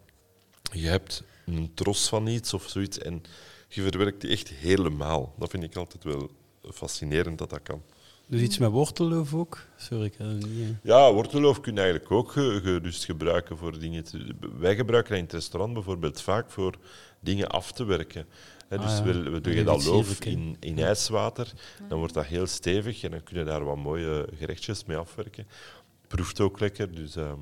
je hebt een tros van iets of zoiets en je verwerkt die echt helemaal. Dat vind ik altijd wel fascinerend dat dat kan. Dus iets met wortelloof ook? Sorry, ik het niet... eh. Ja, wortelloof kun je eigenlijk ook ge- gerust gebruiken voor dingen. Te, wij gebruiken dat in het restaurant bijvoorbeeld vaak voor dingen af te werken. Hè, dus Ah, ja. we, we doen dat loof in, in ijswater, dan wordt dat heel stevig en dan kun je daar wat mooie gerechtjes mee afwerken. Proeft ook lekker, dus... ehm,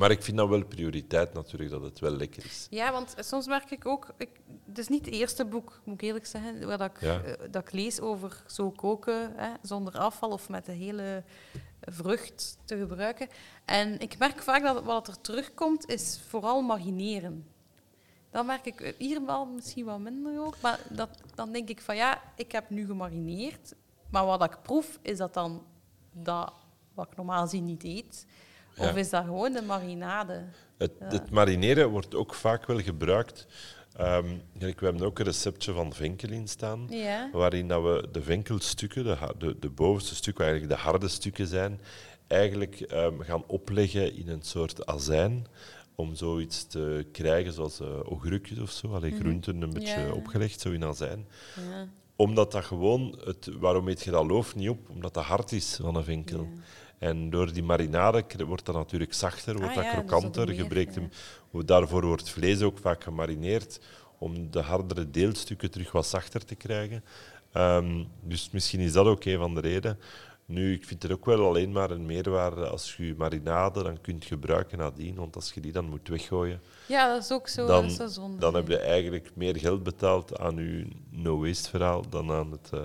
maar ik vind dat wel prioriteit natuurlijk, dat het wel lekker is. ja, want soms merk ik ook... Ik, het is niet het eerste boek, moet ik eerlijk zeggen, waar dat ik, Ja. eh, dat ik lees over zo koken hè, zonder afval of met de hele vrucht te gebruiken. En ik merk vaak dat wat er terugkomt, is vooral marineren. Dan merk ik eh, hier wel misschien wat minder ook. Maar dat, dan denk ik van ja, ik heb nu gemarineerd. Maar wat ik proef, is dat dan dat wat ik normaal gezien niet eet? Ja. Of is dat gewoon de marinade? Het, Ja. het marineren wordt ook vaak wel gebruikt. Ehm, we hebben ook een receptje van venkel in staan. Ja. waarin dat we de venkelstukken, de, de, de bovenste stukken, eigenlijk de harde stukken zijn, eigenlijk ehm, gaan opleggen in een soort azijn om zoiets te krijgen zoals eh augurkjes of zo, alleen groenten een beetje Mhm. Ja. opgelegd, zo in azijn. Ja. Omdat dat gewoon, het, waarom eet je dat loof niet op? Omdat dat hard is van een venkel. En door die marinade wordt dat natuurlijk zachter, wordt Ah dat ja, dus krokanter, meer, je breekt ja. hem. Daarvoor wordt vlees ook vaak gemarineerd, om de hardere deelstukken terug wat zachter te krijgen. Ehm, dus misschien is dat ook een van de redenen. Nu, ik vind het ook wel alleen maar een meerwaarde als je marinade dan kunt gebruiken nadien, want als je die dan moet weggooien, ja, dat is ook zo. dan, dat is zo zonde. dan heb je eigenlijk meer geld betaald aan je no-waste verhaal dan aan het, eh,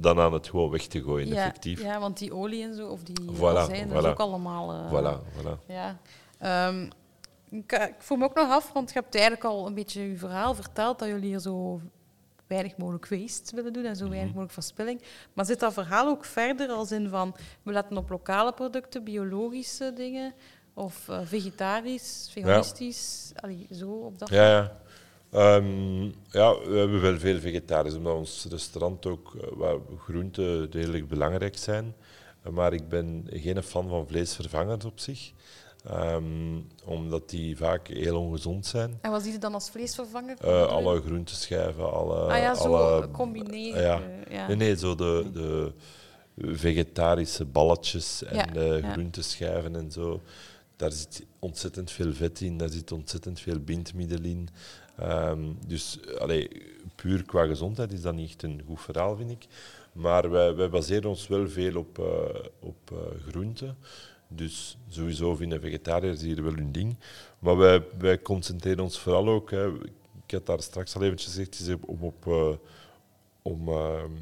dan aan het gewoon weg te gooien, ja, effectief. Ja, want die olie en zo, of die Voilà, azijn, dat is ook allemaal... eh, Voilà, voilà. Ja. Ehm, ik, ik voel me ook nog af, want je hebt eigenlijk al een beetje je verhaal verteld, dat jullie hier zo weinig mogelijk waste willen doen en zo Mhm. weinig mogelijk verspilling. Maar zit dat verhaal ook verder als in van, we letten op lokale producten, biologische dingen, of eh, vegetarisch, veganistisch, allee, zo op dat Ja, ja. Ehm, ja, we hebben wel veel vegetarisch, omdat ons restaurant ook eh, waar groenten redelijk belangrijk zijn. Eh, Maar ik ben geen fan van vleesvervangers op zich, Ehm, omdat die vaak heel ongezond zijn. En wat zie je dan als vleesvervanger? Eh, alle groenteschijven, alle... ah ja, zo alle, combineren. ja. ja. Nee, nee, zo de, de, vegetarische balletjes en Ja, ja. groenteschijven en zo. Daar zit ontzettend veel vet in, daar zit ontzettend veel bindmiddel in. Ehm, dus allee, puur qua gezondheid is dat niet echt een goed verhaal, vind ik. Maar wij, wij baseren ons wel veel op, eh op eh, groenten. Dus sowieso vinden vegetariërs hier wel hun ding. Maar wij, wij concentreren ons vooral ook, hè, ik had daar straks al eventjes gezegd, om op eh, om ehm,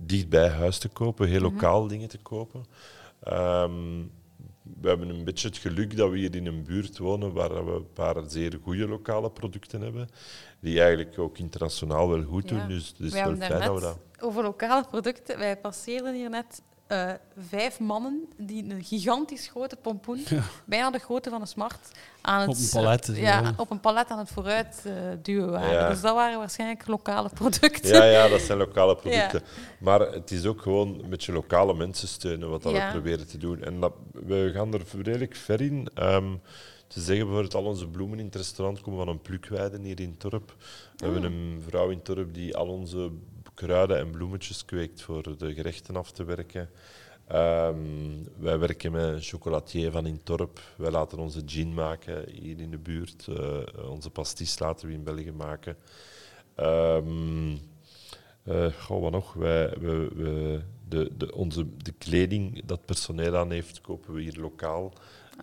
dicht bij huis te kopen, heel lokaal dingen te kopen. Ehm, we hebben een beetje het geluk dat we hier in een buurt wonen waar we een paar zeer goede lokale producten hebben, die eigenlijk ook internationaal wel goed doen. Ja. Dus het is Wij wel fijn dat we dat... over lokale producten. Wij passeerden hier net eh, vijf mannen die een gigantisch grote pompoen, bijna de grootte van een smart, aan het, Op een palet, zo. ja, op een palet aan het vooruit eh, duwen waren. Ja. Dus dat waren waarschijnlijk lokale producten. Ja, ja, dat zijn lokale producten. Maar het is ook gewoon een beetje lokale mensen steunen, wat dat Ja. we proberen te doen. En dat, we gaan er redelijk ver in. Ehm, te zeggen bijvoorbeeld, al onze bloemen in het restaurant komen van een plukweide hier in Torp. We hebben een vrouw in Torp die al onze kruiden en bloemetjes kweekt voor de gerechten af te werken. Ehm, wij werken met een chocolatier van in Torp. Wij laten onze gin maken hier in de buurt. Eh, onze pastis laten we in België maken. Eh, goh, wat nog? Wij, we, we, de, de, onze, de kleding dat personeel aan heeft, kopen we hier lokaal.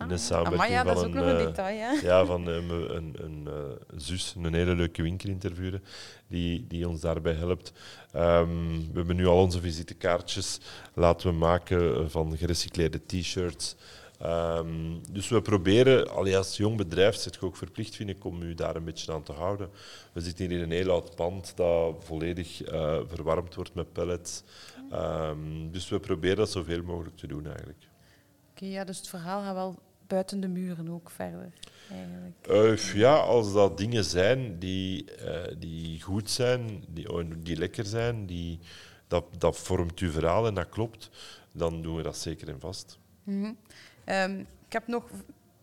In een samenwerking Ah, ja, dat is van ook een, nog een eh, detail. Hè? ja, van een, een, een, eh, zus, een hele leuke winkelinterviewer, die, die ons daarbij helpt. Ehm, we hebben nu al onze visitekaartjes laten we maken eh, van gerecycleerde t-shirts. Ehm, dus we proberen, allee, als jong bedrijf zit je ook verplicht, vind ik, om u daar een beetje aan te houden. We zitten hier in een heel oud pand dat volledig eh, verwarmd wordt met pellets. Ehm, dus we proberen dat zoveel mogelijk te doen eigenlijk. Oké, ja, dus het verhaal gaat wel buiten de muren ook verder. Eigenlijk. Eh, ja, als dat dingen zijn die, eh, die goed zijn, die, oh, die lekker zijn, die, dat, dat vormt uw verhaal en dat klopt, dan doen we dat zeker en vast. Mhm. Ehm, ik heb nog,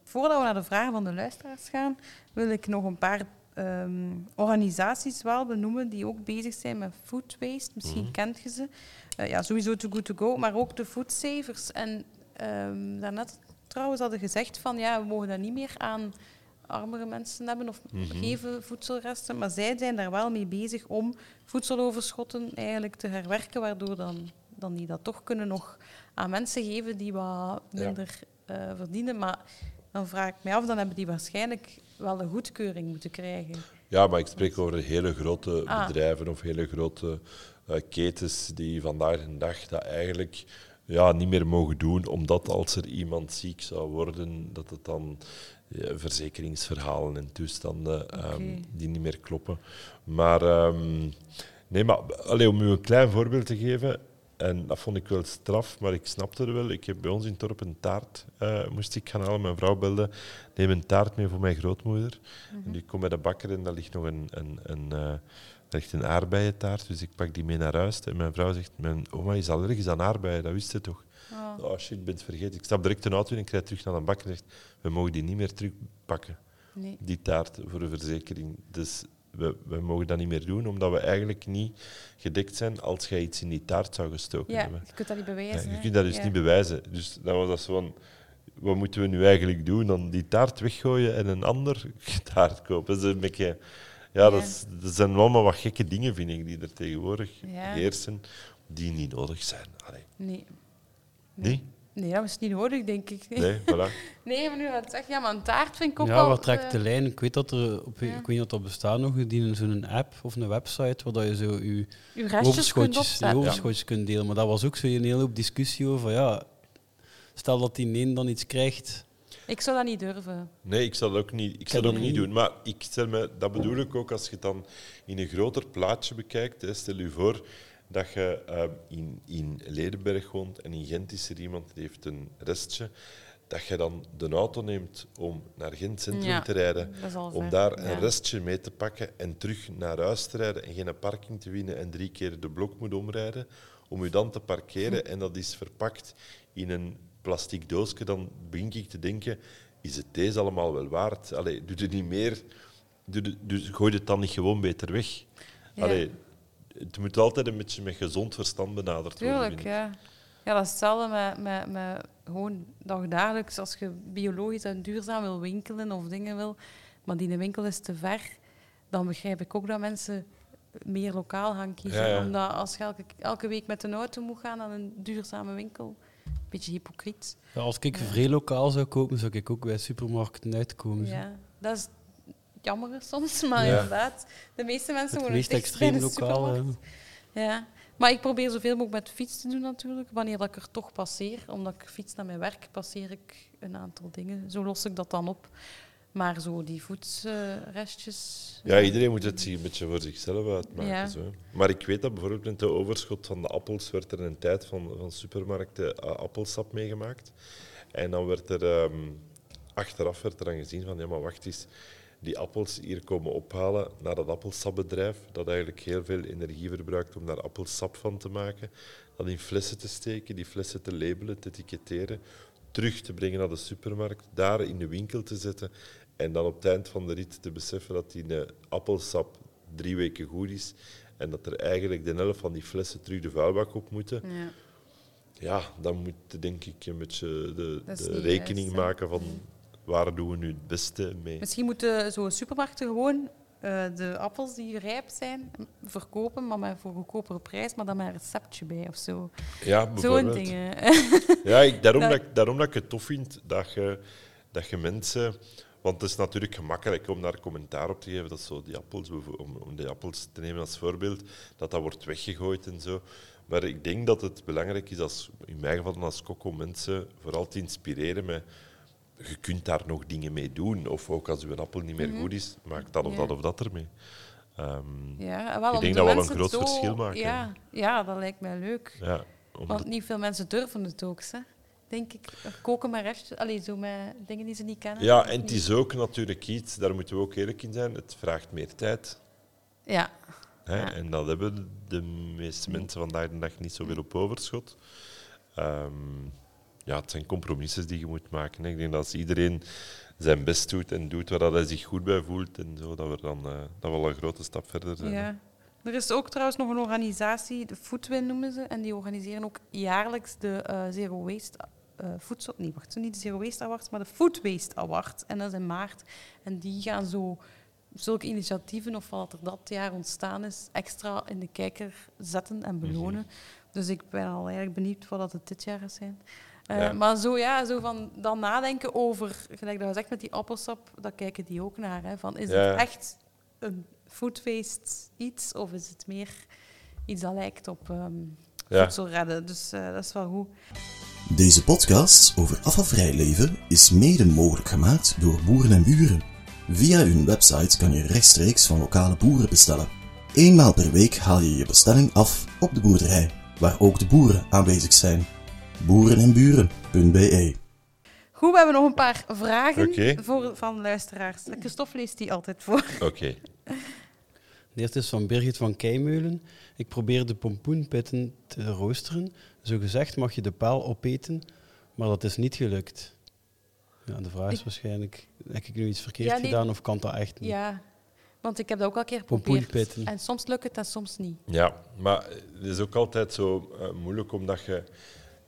voordat we naar de vragen van de luisteraars gaan, wil ik nog een paar ehm, organisaties wel benoemen die ook bezig zijn met food waste. Misschien Mhm. kent je ze. Eh, ja, sowieso Too Good To Go, maar ook de Food Savers. En ehm, daarnet trouwens hadden gezegd van ja, we mogen dat niet meer aan armere mensen hebben of Mhm. geven voedselresten. Maar zij zijn daar wel mee bezig om voedseloverschotten eigenlijk te herwerken, waardoor dan, dan die dat toch kunnen nog aan mensen geven die wat Ja. minder eh, verdienen. Maar dan vraag ik mij af, dan hebben die waarschijnlijk wel een goedkeuring moeten krijgen. Ja, maar ik spreek over hele grote Ah. bedrijven of hele grote eh, ketens die vandaag de dag dat eigenlijk ja, niet meer mogen doen, omdat als er iemand ziek zou worden, dat het dan ja, verzekeringsverhalen en toestanden ehm, die niet meer kloppen. Maar ehm, nee, maar allee, om u een klein voorbeeld te geven, en dat vond ik wel straf, maar ik snapte het wel. Ik heb bij ons in het dorp een taart, eh, moest ik gaan halen. Mijn vrouw belde, neem een taart mee voor mijn grootmoeder. En die komt bij de bakker en daar ligt nog een, een, een, eh, daar ligt een aardbeientaart. Dus ik pak die mee naar huis. En mijn vrouw zegt, mijn oma is allergisch aan aardbeien, dat wist je toch? Oh, Oh shit, ik ben het vergeten. Ik stap direct een auto in en ik rijd terug naar de bakker en zegt, we mogen die niet meer terugpakken, nee. die taart, voor de verzekering. Dus we, we mogen dat niet meer doen, omdat we eigenlijk niet gedekt zijn als jij iets in die taart zou gestoken Ja, hebben. je kunt dat niet Ja, bewijzen. je kunt dat dus Ja. niet bewijzen. Dus dan was dat zo van, wat moeten we nu eigenlijk doen? Dan die taart weggooien en een ander taart kopen. Dat, is een beetje, ja, Dat, Ja. is- dat zijn allemaal wat gekke dingen, vind ik, die er tegenwoordig Ja. heersen, die niet nodig zijn. Allee. Nee. Nee? Nee, dat is niet nodig, denk ik. Nee, voilà. Nee, maar nu wat zeg ja, maar een taart vind ik ook Ja, wel... wat trekt eh, de lijn? Ik weet dat er, op, Ja. ik weet niet of dat bestaat nog, die zo'n app of een website waar dat je zo je uw restjes kunt overschotjes, je overschotjes kunt delen. Maar dat was ook zo een hele hoop discussie over, ja, stel dat die een dan iets krijgt. Ik zou dat niet durven. Nee, ik zal dat ook niet, ik zal dat ook niet doen. Maar ik stel me, dat bedoel ik ook als je het dan in een groter plaatje bekijkt. Hè. Stel je voor dat je eh, in, in Ledenberg woont en in Gent is er iemand die heeft een restje. Dat je dan de auto neemt om naar Gent Centrum Ja, te rijden. Om daar Ja. een restje mee te pakken en terug naar huis te rijden en geen parking te winnen en drie keer de blok moet omrijden. Om u dan te parkeren en dat is verpakt in een plastic doosje, dan begin ik te denken, is het deze allemaal wel waard? Allee, doe er niet meer, doe dus gooi het dan niet gewoon beter weg. Ja. Allee, het moet altijd een beetje met gezond verstand benaderd worden. Tuurlijk, ja. Ja, dat is hetzelfde met, met, met gewoon dagdagelijks. Als je biologisch en duurzaam wil winkelen of dingen wil, maar die winkel is te ver, dan begrijp ik ook dat mensen meer lokaal gaan kiezen. Ja, ja. Omdat als je elke, elke week met een auto moet gaan naar een duurzame winkel, beetje hypocriet. Ja, als ik vrij lokaal zou kopen, zou ik ook bij supermarkten uitkomen. Ja, dat is jammer soms, maar Ja. inderdaad, de meeste mensen Het wonen meest extreem de lokaal. supermarkt. Ja, maar ik probeer zoveel mogelijk met fiets te doen natuurlijk. Wanneer dat ik er toch passeer, omdat ik fiets naar mijn werk, passeer ik een aantal dingen. Zo los ik dat dan op. Maar zo die voedsrestjes... Ja, iedereen moet het zich een beetje voor zichzelf uitmaken. Ja. Zo. Maar ik weet dat bijvoorbeeld met de overschot van de appels werd er een tijd van, van supermarkten eh, appelsap meegemaakt. En dan werd er ehm, achteraf werd er dan gezien van, ja maar wacht eens, die appels hier komen ophalen naar dat appelsapbedrijf, dat eigenlijk heel veel energie verbruikt om daar appelsap van te maken, dat in flessen te steken, die flessen te labelen, te etiketteren, terug te brengen naar de supermarkt, daar in de winkel te zetten en dan op het eind van de rit te beseffen dat die appelsap drie weken goed is en dat er eigenlijk de helft van die flessen terug de vuilbak op moeten. Ja. Ja, dan moet je denk ik een beetje de, de rekening juist, maken van waar doen we nu het beste mee. Misschien moeten zo'n supermarkten gewoon eh, de appels die rijp zijn verkopen, maar met voor een goedkopere prijs, maar dan met een receptje bij of zo. Ja, Zo'n dingen. Ja, ik, daarom, Dat- dat, ik- daarom dat ik het tof vind dat je, dat je mensen... Want het is natuurlijk gemakkelijk om daar commentaar op te geven, dat zo die appels, om, om die appels te nemen als voorbeeld, dat dat wordt weggegooid en zo. Maar ik denk dat het belangrijk is, als, in mijn geval als kok, om mensen vooral te inspireren met je kunt daar nog dingen mee doen. Of ook als uw appel niet meer goed is, maak dat of Mhm. Dat of dat ermee. Ehm, Ja, wel, Ik denk de dat we wel een groot zo- verschil maken. Ja, ja, dat lijkt mij leuk. ja, om- Want niet veel mensen durven het ook, hè. Denk ik. Koken met restjes, allee, zo met dingen die ze niet kennen. ja, en het is ook natuurlijk iets, daar moeten we ook eerlijk in zijn, het vraagt meer tijd. Ja, Hè? Ja. En dat hebben de meeste mensen vandaag de dag niet zoveel op overschot. Ehm, ja, het zijn compromissen die je moet maken. hè. Ik denk dat als iedereen zijn best doet en doet waar dat hij zich goed bij voelt, en zo, dat we dan eh, dat we al een grote stap verder zijn. hè. Er is ook trouwens nog een organisatie, de Foodwin noemen ze, en die organiseren ook jaarlijks de eh, Zero Waste eh voedsel... Nee, wacht, niet de Zero Waste Awards, maar de Food Waste Award. En dat is in maart. En die gaan zo zulke initiatieven, of wat er dat jaar ontstaan is, extra in de kijker zetten en belonen. Dus ik ben al eigenlijk benieuwd wat het dit jaar gaat zijn. Eh, Ja. Maar zo, ja, zo van dan nadenken over, gelijk dat we zegt met die appelsap, daar kijken die ook naar. Hè, van, is Ja. het echt een food waste iets, of is het meer iets dat lijkt op ehm Ja. voedsel redden? Dus eh, dat is wel goed. Deze podcast over afvalvrij leven is mede mogelijk gemaakt door boeren en buren. Via hun website kan je rechtstreeks van lokale boeren bestellen. Eenmaal per week haal je je bestelling af op de boerderij, waar ook de boeren aanwezig zijn. Boerenenburen.be Goed, we hebben nog een paar vragen voor, van luisteraars. Christophe leest die altijd voor. Oké. De eerste is van Birgit van Keimeulen. Ik probeer de pompoenpitten te roosteren. Zo gezegd mag je de paal opeten, maar dat is niet gelukt. Ja, de vraag is Ik- waarschijnlijk, heb ik nu iets verkeerd Ja, nee. gedaan of kan dat echt niet? Ja, want ik heb dat ook al een keer geprobeerd. Pompoenpitten. En soms lukt het en soms niet. Ja, maar het is ook altijd zo eh, moeilijk omdat je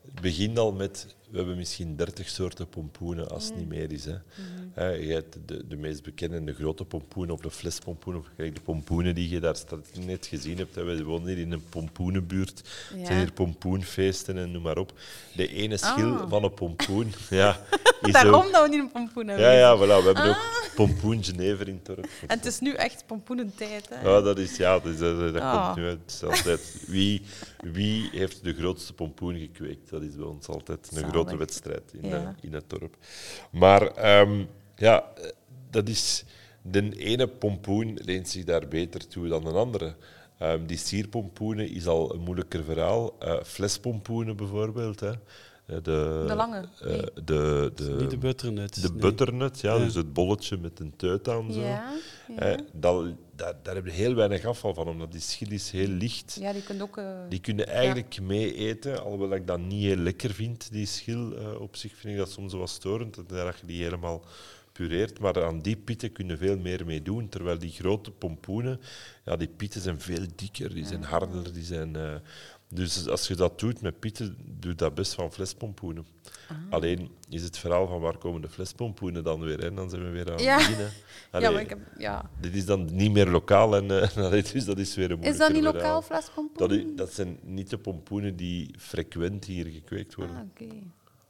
het begint al met we hebben misschien 30 soorten pompoenen als het niet meer is. Hè. Hè, je hebt de, de meest bekende, de grote pompoen of de flespompoen, of kijk, de pompoenen die je daar straks net gezien hebt. Hè. We wonen hier in een pompoenenbuurt. Ja. Er zijn hier pompoenfeesten en noem maar op. De ene schil Ah. van een pompoen ja, is Daarom ook... dat we niet een pompoen hebben. Ja, ja, voilà, we hebben ook pompoen Genever in het dorp. En het is nu echt pompoenentijd. Hè? Ja, dat is, ja, dat, is- dat, dat Ah. komt nu uit. Altijd, wie, wie heeft de grootste pompoen gekweekt? Dat is bij ons altijd een Zalig. Grote wedstrijd in, Ja. eh, in het dorp. Maar ehm, ja, eh, dat is... De ene pompoen leent zich daar beter toe dan een andere. Ehm, die sierpompoenen is al een moeilijker verhaal. Eh flespompoenen bijvoorbeeld. Hè. De, De lange, eh, de, de, niet de butternut. de nee. butternut, ja, Ja. dus het bolletje met een tuit aan. Zo. Ja, ja. Eh, dat, daar, daar heb je heel weinig afval van, omdat die schil is heel licht. ja, die kunt ook... eh, Die kunnen eigenlijk mee eten, alhoewel ik dat niet heel lekker vind, die schil. eh, op zich vind ik dat soms wat storend, dat je die helemaal pureert. Maar aan die pitten kun je veel meer mee doen. Terwijl die grote pompoenen, ja, die pitten zijn veel dikker, die zijn harder. Die zijn, dus als je dat doet met pitten, doet dat best van flespompoenen. Ah. Alleen is het verhaal van waar komen de flespompoenen dan weer? En dan zijn we weer aan Ja. het beginnen. Ja, maar ik heb, ja. Dit is dan niet meer lokaal en eh, allee, dus dat is weer een Is dat niet lokaal verhaal. flespompoen? Dat, dat zijn niet de pompoenen die frequent hier gekweekt worden. Ah, oké.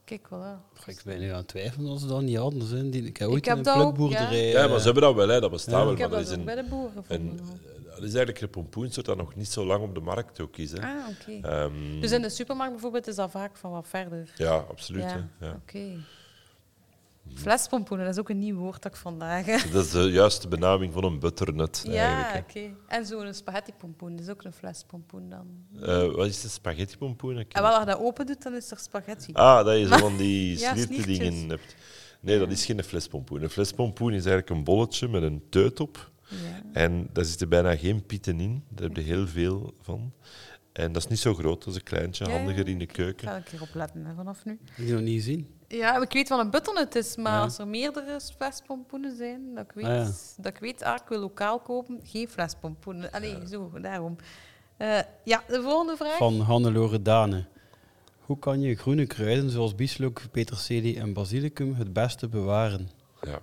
Kijk wel. Ik ben nu aan het twijfelen als ze dat niet hadden. Zijn. Ik heb ooit heb in een dat ook, plukboerderij... Ja, maar eh, ze hebben dat wel, hè, dat bestaat Ja. wel. Ik heb maar dat dat is, ook een, bij de boeren een, gevonden. dat is eigenlijk een pompoensoort dat nog niet zo lang op de markt ook is. Hè. ah, oké. Ehm, Dus in de supermarkt bijvoorbeeld is dat vaak van wat verder. ja, absoluut. Ja, oké. Flespompoenen, dat is ook een nieuw woord dat ik vandaag... hè. Dat is de juiste benaming van een butternut. Ja, oké. En zo'n spaghetti-pompoen, dat is ook een flespompoen dan. Eh, wat is de spaghetti-pompoen? En wel, als je dat open doet, dan is er spaghetti. Ah, dat je zo van die Ja, dingen hebt. Nee, dat is geen flespompoen. Een flespompoen is eigenlijk een bolletje met een teut op. Ja. En daar zitten bijna geen pieten in. Daar heb je heel veel van. En dat is niet zo groot, dat is een kleintje, Ja, ja, handiger in de Ik keuken. ga een keer opletten hè, vanaf nu. heb je nog niet gezien. Ja, ik weet wat een butternut is, maar Ja. als er meerdere flespompoenen zijn, dat ik weet, Ah, ja. dat ik weet, ah, ik wil lokaal kopen, geen flespompoenen. Allee, zo, daarom. Eh, ja, de volgende vraag. Van Hannelore Dane. Hoe kan je groene kruiden zoals bieslook, peterselie en basilicum het beste bewaren? Ja.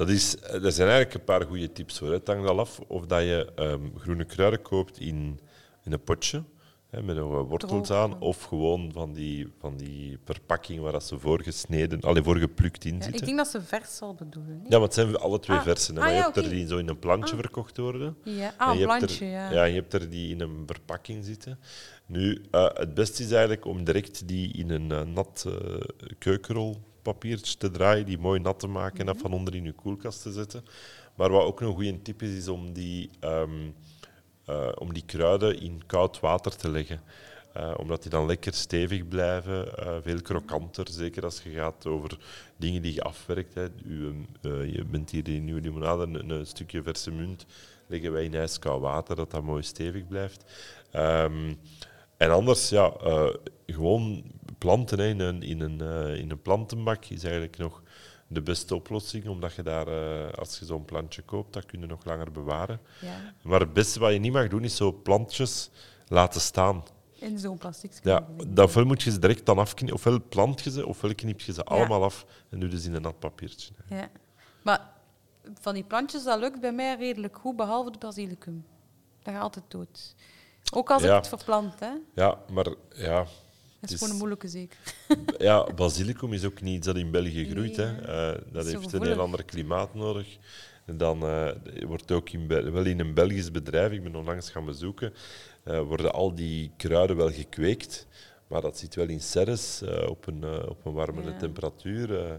Dat, is, er zijn eigenlijk een paar goede tips voor. Het hangt al af of dat je ehm, groene kruiden koopt in, in een potje, hè, met wat wortels aan, of gewoon van die, van die verpakking waar dat ze voorgesneden, allee, voorgeplukt in Ja, zitten. ik denk dat ze vers zal bedoelen. Ja, maar het zijn alle twee Ah. versen. hè. Ah, maar ja, je hebt er die zo in een plantje Ah. verkocht worden. Ja, ah, hebt plantje, er, ja. ja. en je hebt er die in een verpakking zitten. Nu, eh, het beste is eigenlijk om direct die in een eh, nat eh, keukenrolpapiertje te draaien, die mooi nat te maken en dat Mhm. van onder in je koelkast te zetten. Maar wat ook een goede tip is, is om die, ehm, eh, om die kruiden in koud water te leggen. Eh, omdat die dan lekker stevig blijven, eh, veel krokanter. Zeker als je gaat over dingen die je afwerkt. Hè. U, je bent hier in uw limonade een, een stukje verse munt. Leggen wij in ijskoud water, dat dat mooi stevig blijft. Ehm, en anders, ja, gewoon planten hè, in, een, in, een, eh, in een plantenbak is eigenlijk nog de beste oplossing. Omdat je daar, eh, als je zo'n plantje koopt, dat kun je nog langer bewaren. ja. Maar het beste wat je niet mag doen, is zo plantjes laten staan. In zo'n plastic Ja, ofwel moet je ze direct dan afknippen, ofwel plant je ze, ofwel knip je ze allemaal af en doe je ze in een nat papiertje. Ja. Maar van die plantjes, dat lukt bij mij redelijk goed, behalve de basilicum. Dat gaat altijd dood. Ook als Ja. ik het verplant, hè. Ja, maar ja, Dat Het is gewoon een moeilijke zeker. ja, basilicum is ook niet iets dat in België groeit. Nee, hè. Eh, dat zo heeft een heel ander klimaat nodig. En dan eh, wordt ook in, wel in een Belgisch bedrijf, ik ben onlangs gaan bezoeken, eh, worden al die kruiden wel gekweekt. Maar dat zit wel in serres eh, op, een, eh, op een warmere Ja. temperatuur. eh.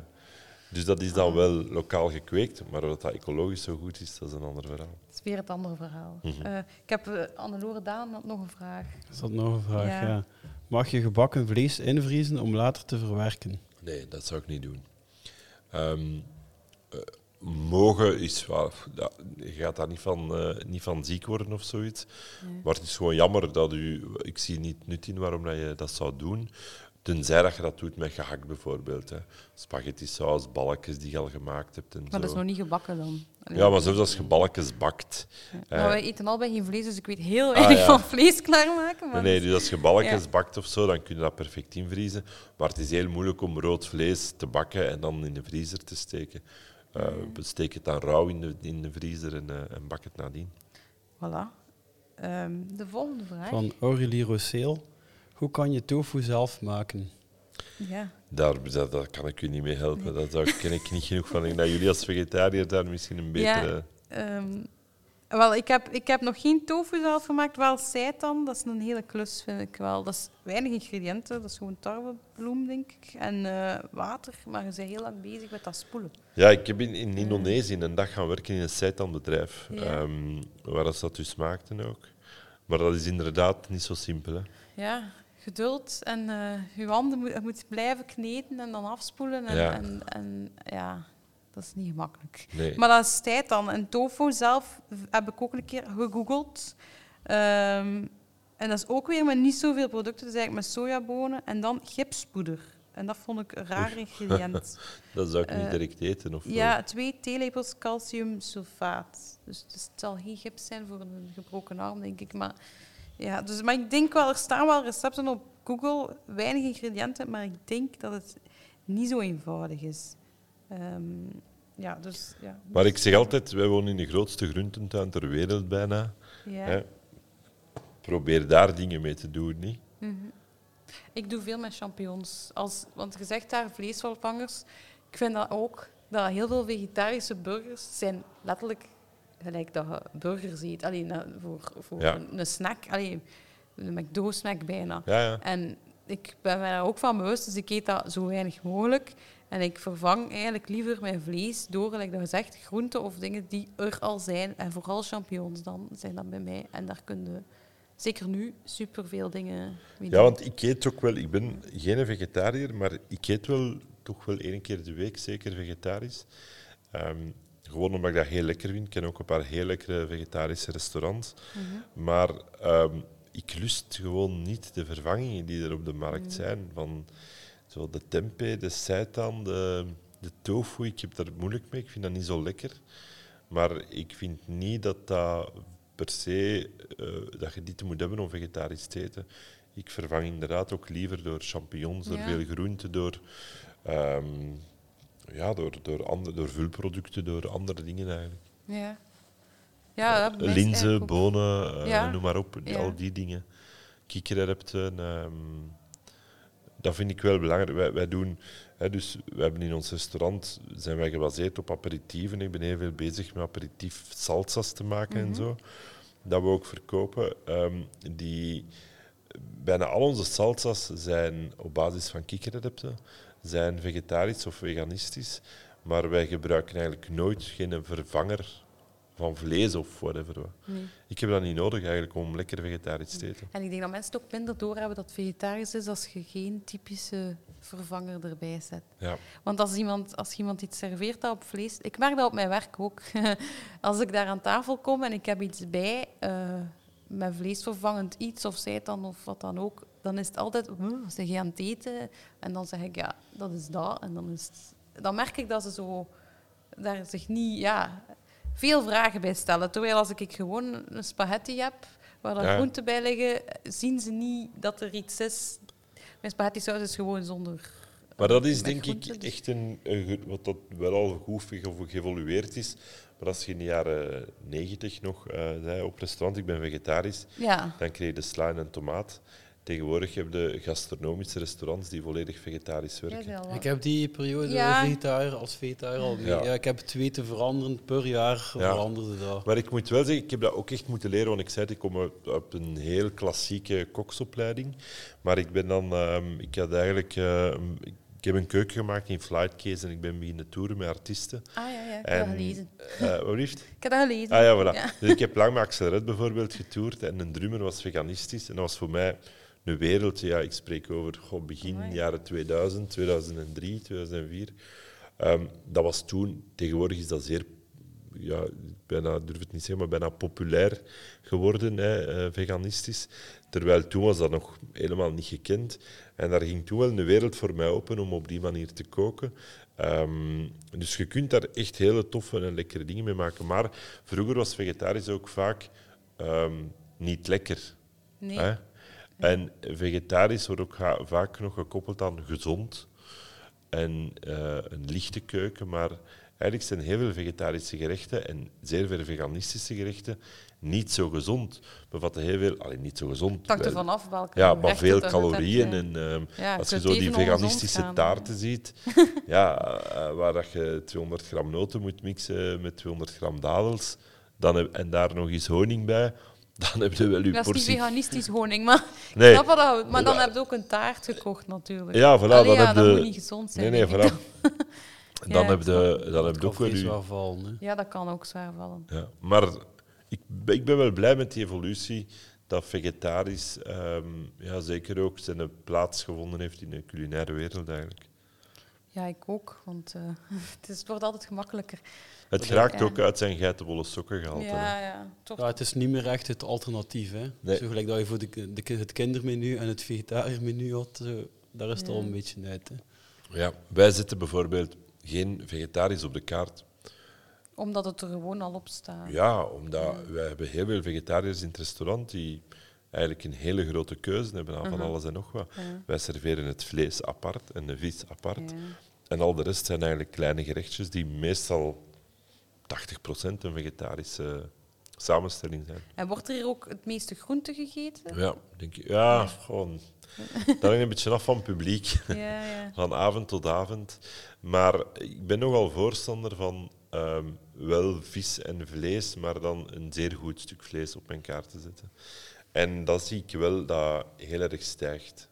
dus dat is dan Ah. wel lokaal gekweekt. Maar of dat ecologisch zo goed is, dat is een ander verhaal. Dat is weer het andere verhaal. Mhm. Eh, ik heb uh, Annelore Daan nog een vraag. Is dat nog een vraag? Ja. Ja. Mag je gebakken vlees invriezen om later te verwerken? Nee, dat zou ik niet doen. Ehm, eh, mogen is wel, ja, je gaat daar niet van, eh, niet van ziek worden of zoiets. Nee. Maar het is gewoon jammer dat u, ik zie niet nut in waarom dat je dat zou doen. Tenzij dat je dat doet met gehakt bijvoorbeeld. Hè. Spaghetti saus, balkjes die je al gemaakt hebt en Maar zo. dat is nog niet gebakken dan. Ja, maar zelfs als je balkjes bakt. Ja. eh, Maar wij eten allebei geen vlees, dus ik weet heel weinig ja. van vlees klaarmaken. Maar Nee, nee, dus als je balkjes Ja. bakt of zo, dan kun je dat perfect invriezen. Maar het is heel moeilijk om rood vlees te bakken en dan in de vriezer te steken. Eh Steek het dan rauw in de, in de vriezer en, eh, en bak het nadien. Voilà. Ehm, de volgende vraag. Van Aurélie Rosseel. Hoe kan je tofu zelf maken? Ja. Daar, dat, daar kan ik u niet mee helpen. Daar zou- ken ik niet genoeg van. Ik denk dat jullie als vegetariër daar misschien een betere... Ehm, wel, ik heb, ik heb nog geen tofu zelf gemaakt, wel seitan. Dat is een hele klus, vind ik wel. Dat is weinig ingrediënten, dat is gewoon tarwebloem, denk ik. En eh, water, maar je bent heel lang bezig met dat spoelen. Ja, ik heb in, in Indonesië een dag gaan werken in een seitanbedrijf. Ja. ehm, waar dat, dat dus maakten ook. Maar dat is inderdaad niet zo simpel. Hè. Ja, geduld en eh, je handen moet, moet blijven kneden en dan afspoelen. En Ja. en, en, ja dat is niet gemakkelijk. Nee. Maar dat is tijd dan. En tofu zelf heb ik ook een keer gegoogeld. Ehm, en dat is ook weer met niet zoveel producten. Dus eigenlijk met sojabonen en dan gipspoeder. En dat vond ik een raar ingrediënt. Dat zou ik niet Eh, direct eten. Of wel? ja, twee theelepels calciumsulfaat. Dus het zal geen gips zijn voor een gebroken arm, denk ik. Maar, ja, dus, maar ik denk wel, er staan wel recepten op Google weinig ingrediënten, maar ik denk dat het niet zo eenvoudig is. Ehm, ja, dus, ja, Maar ik zeg altijd, wij wonen in de grootste groententuin ter wereld bijna. ja. Hè? Probeer daar dingen mee te doen, niet? Mhm. Ik doe veel met champignons. Als, want je zegt daar vleesvervangers. Ik vind dat ook, dat heel veel vegetarische burgers zijn letterlijk gelijk dat je burgers eet. Alleen voor, voor Ja. een, een snack. Alleen een McDo-snack bijna. Ja, ja. En ik ben me daar ook van bewust, dus ik eet dat zo weinig mogelijk. En ik vervang eigenlijk liever mijn vlees door, gelijk dat je zegt, groenten of dingen die er al zijn. En vooral champignons dan, zijn dat bij mij. En daar kun je zeker nu superveel dingen mee Ja, want ik eet ook wel, ik ben geen vegetariër, maar ik eet wel toch wel één keer de week zeker vegetarisch. Ehm, gewoon omdat ik dat heel lekker vind. Ik ken ook een paar heel lekkere vegetarische restaurants. Mhm. Maar ehm, ik lust gewoon niet de vervangingen die er op de markt zijn. Van zo de tempeh, de seitan, de, de tofu. Ik heb daar moeilijk mee. Ik vind dat niet zo lekker. Maar ik vind niet dat dat per se eh, dat je dit moet hebben om vegetarisch te eten. Ik vervang inderdaad ook liever door champignons, door Ja. veel groenten, door, ehm, ja, door, door, andere, door vulproducten, door andere dingen eigenlijk. Ja. Ja, dat Linzen, bonen, eh, Ja. noem maar op, Ja. al die dingen. Kikkererwten, ehm, dat vind ik wel belangrijk. Wij, wij doen, hè, dus we hebben in ons restaurant zijn wij gebaseerd op aperitieven. Ik ben heel veel bezig met aperitief salsa's te maken en Mhm. zo. Dat we ook verkopen. Ehm, die, bijna al onze salsa's zijn op basis van kikkererwten, zijn vegetarisch of veganistisch. Maar wij gebruiken eigenlijk nooit geen vervanger van vlees of whatever. Nee. Ik heb dat niet nodig eigenlijk om lekker vegetarisch te eten. En ik denk dat mensen het ook minder doorhebben dat het vegetarisch is als je geen typische vervanger erbij zet. Ja. Want als iemand, als iemand iets serveert dat op vlees... Ik merk dat op mijn werk ook. als ik daar aan tafel kom en ik heb iets bij, eh, met vleesvervangend iets of seitan of wat dan ook, dan is het altijd, "Huh, zeg je aan het eten? En dan zeg ik, ja, dat is dat. En dan, is het- dan merk ik dat ze zo daar zich niet... Ja, veel vragen bij stellen. Terwijl als ik gewoon een spaghetti heb, waar er Ja. groenten bij liggen, zien ze niet dat er iets is. Mijn spaghetti saus is gewoon zonder... Maar dat is denk groenten, ik dus- echt een, wat dat wel al goed ge- geëvolueerd is. Maar als je in de jaren negentig nog eh, zei op restaurant, ik ben vegetarisch, Ja. dan kreeg je de sla en een tomaat. Tegenwoordig heb je gastronomische restaurants die volledig vegetarisch Ja, werken. wel. Ik heb die periode Ja. vegetariër als vegetariër al mee. Ja. Ja. ik heb het weten veranderen per jaar Ja. veranderde dat. Maar ik moet wel zeggen, ik heb dat ook echt moeten leren, want ik zei het, ik kom uit- op een heel klassieke koksopleiding. Maar ik ben dan, ehm, ik had eigenlijk, eh, ik heb een keuken gemaakt in Flightcase en ik ben beginnen toeren met artiesten. Ah ja, ja ik heb dat gelezen. eh, wat? Ik heb dat gelezen. Ah ja, voilà. Ja. Dus ik heb lang met Axel Red bijvoorbeeld getoerd en een drummer was veganistisch. En dat was voor mij een wereld. Ja, ik spreek over goh, begin jaren 2000, 2003, 2004. Ehm, dat was toen, tegenwoordig is dat zeer, ja, bijna, ik durf het niet zeggen, maar bijna populair geworden, hè, eh, veganistisch. Terwijl toen was dat nog helemaal niet gekend. En daar ging toen wel een wereld voor mij open om op die manier te koken. Ehm, dus je kunt daar echt hele toffe en lekkere dingen mee maken. Maar vroeger was vegetarisch ook vaak ehm, niet lekker. Nee. Hè? En vegetarisch wordt ook vaak nog gekoppeld aan gezond en eh, een lichte keuken. Maar eigenlijk zijn heel veel vegetarische gerechten en zeer veel veganistische gerechten niet zo gezond. Bevatten heel veel, alleen niet zo gezond. Het hangt wel- ervan af welke ja, maar veel calorieën. En Ja, als je zo die veganistische taarten ziet, ja, eh, waar dat je 200 gram noten moet mixen met 200 gram dadels, dan en daar nog eens honing bij, dan heb je wel je Dat is niet portie. veganistisch honing, maar Nee. dat. Maar dan heb je ook een taart gekocht natuurlijk. Ja, voilà, Allee, dan ja, heb dat je... moet niet gezond zijn. Nee, nee, voilà. dan. Heb je, dan heb je ook wel je... vallen. Hè. Ja, dat kan ook zwaar vallen. Ja, maar ik, ben- ik ben wel blij met die evolutie dat vegetarisch ehm, ja, zeker ook zijn plaats gevonden heeft in de culinaire wereld eigenlijk. Ja, ik ook, want eh, het, is, het wordt altijd gemakkelijker. Het geraakt Ja. ook uit zijn geitenwolle sokken gehaald. Ja, ja, toch. Ja, het is niet meer echt het alternatief. Hè. Nee. Zo gelijk dat je voor de, de, het kindermenu en het vegetariërmenu had, zo, daar is het Ja. al een beetje uit. Hè. Ja, wij zetten bijvoorbeeld geen vegetarisch op de kaart. Omdat het er gewoon al op staat. Ja, omdat wij hebben heel veel vegetariërs in het restaurant die eigenlijk een hele grote keuze hebben aan van Mhm. alles en nog wat. Ja. Wij serveren het vlees apart en de vis apart. Ja. En al de rest zijn eigenlijk kleine gerechtjes die meestal 80% een vegetarische samenstelling zijn. En wordt er hier ook het meeste groente gegeten? Ja, denk ik. Ja, gewoon. Dat hangt een beetje af van het publiek, Ja, ja. van avond tot avond. Maar ik ben nogal voorstander van ehm, wel vis en vlees, maar dan een zeer goed stuk vlees op mijn kaart te zetten. En dat zie ik wel dat heel erg stijgt.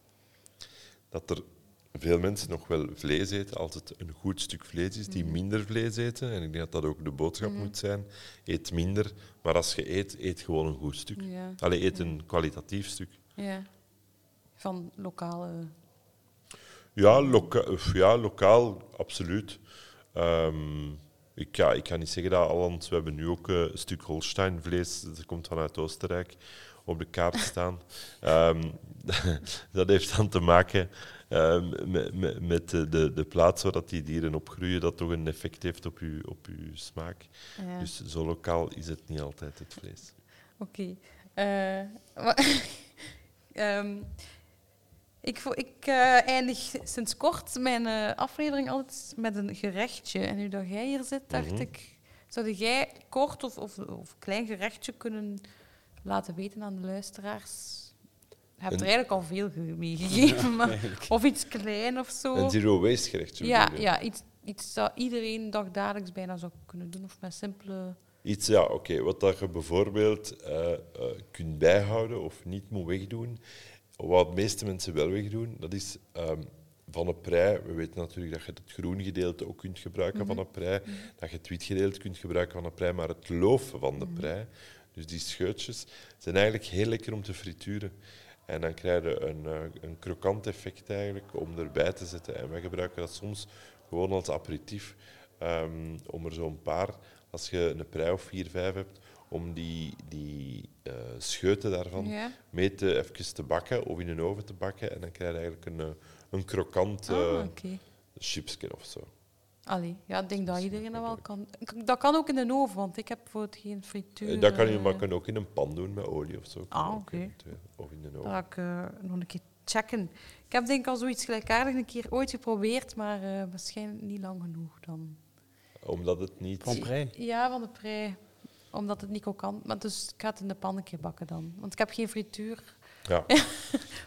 Dat er veel mensen nog wel vlees eten als het een goed stuk vlees is, die minder vlees eten. En ik denk dat dat ook de boodschap moet zijn. Eet minder, maar als je eet, eet gewoon een goed stuk. Ja. Allee, eet een kwalitatief stuk. ja. Van lokale... Ja, loka ja lokaal, absoluut. Ehm, ik, ja, ik kan niet zeggen dat Alland... We hebben nu ook eh, een stuk Holstein-vlees, dat komt vanuit Oostenrijk, op de kaart staan. Ehm, dat heeft dan te maken met, met, met de, de, de plaats waar dat die dieren opgroeien, dat toch een effect heeft op uw, op uw smaak. Ja. Dus zo lokaal is het niet altijd het vlees. Oké. Eh, wa- Ehm, ik ik eh, eindig sinds kort mijn eh, aflevering altijd met een gerechtje. En nu dat jij hier zit, dacht Mhm. ik... Zou jij kort of, of, of klein gerechtje kunnen laten weten aan de luisteraars? Je hebt er eigenlijk al veel ge- meegegeven. Eigenlijk. Of iets klein of zo. Een zero waste gerechtje. ja, bedoel ja iets, iets dat iedereen dagdagelijks bijna zou kunnen doen. Of met simpele... Iets, ja, oké. Wat dat je bijvoorbeeld eh, eh, kunt bijhouden of niet moet wegdoen, wat de meeste mensen wel wegdoen, dat is ehm, van een prei. We weten natuurlijk dat je het groen gedeelte ook kunt gebruiken van een prei, dat je het wit gedeelte kunt gebruiken van een prei, maar het loof van de prei, dus die scheutjes, zijn eigenlijk heel lekker om te frituren. En dan krijg je een, eh, een krokant effect eigenlijk om erbij te zetten. En wij gebruiken dat soms gewoon als aperitief, ehm, om er zo'n paar, als je een prei of vier, vijf hebt, om die, die eh, scheuten daarvan Ja. mee te, even te bakken of in een oven te bakken. En dan krijg je eigenlijk een, eh, een krokant Ah, chipsje of zo. Allee, ja, ik denk dat iedereen dat wel kan. Dat kan ook in de oven, want ik heb bijvoorbeeld geen frituur. Eh, dat kan je eh, maar kan ook in een pan doen met olie of zo. Ah, oké. eventueel. Of in Dat oven. ga ik eh, nog een keer checken. Ik heb denk ik al zoiets gelijkaardigs een keer ooit geprobeerd, maar eh, waarschijnlijk niet lang genoeg dan. Omdat het niet... Van prei. Ja, van de prei. Omdat het niet kan. Maar dus ik ga het in de pan een keer bakken dan. Want ik heb geen frituur. Ja.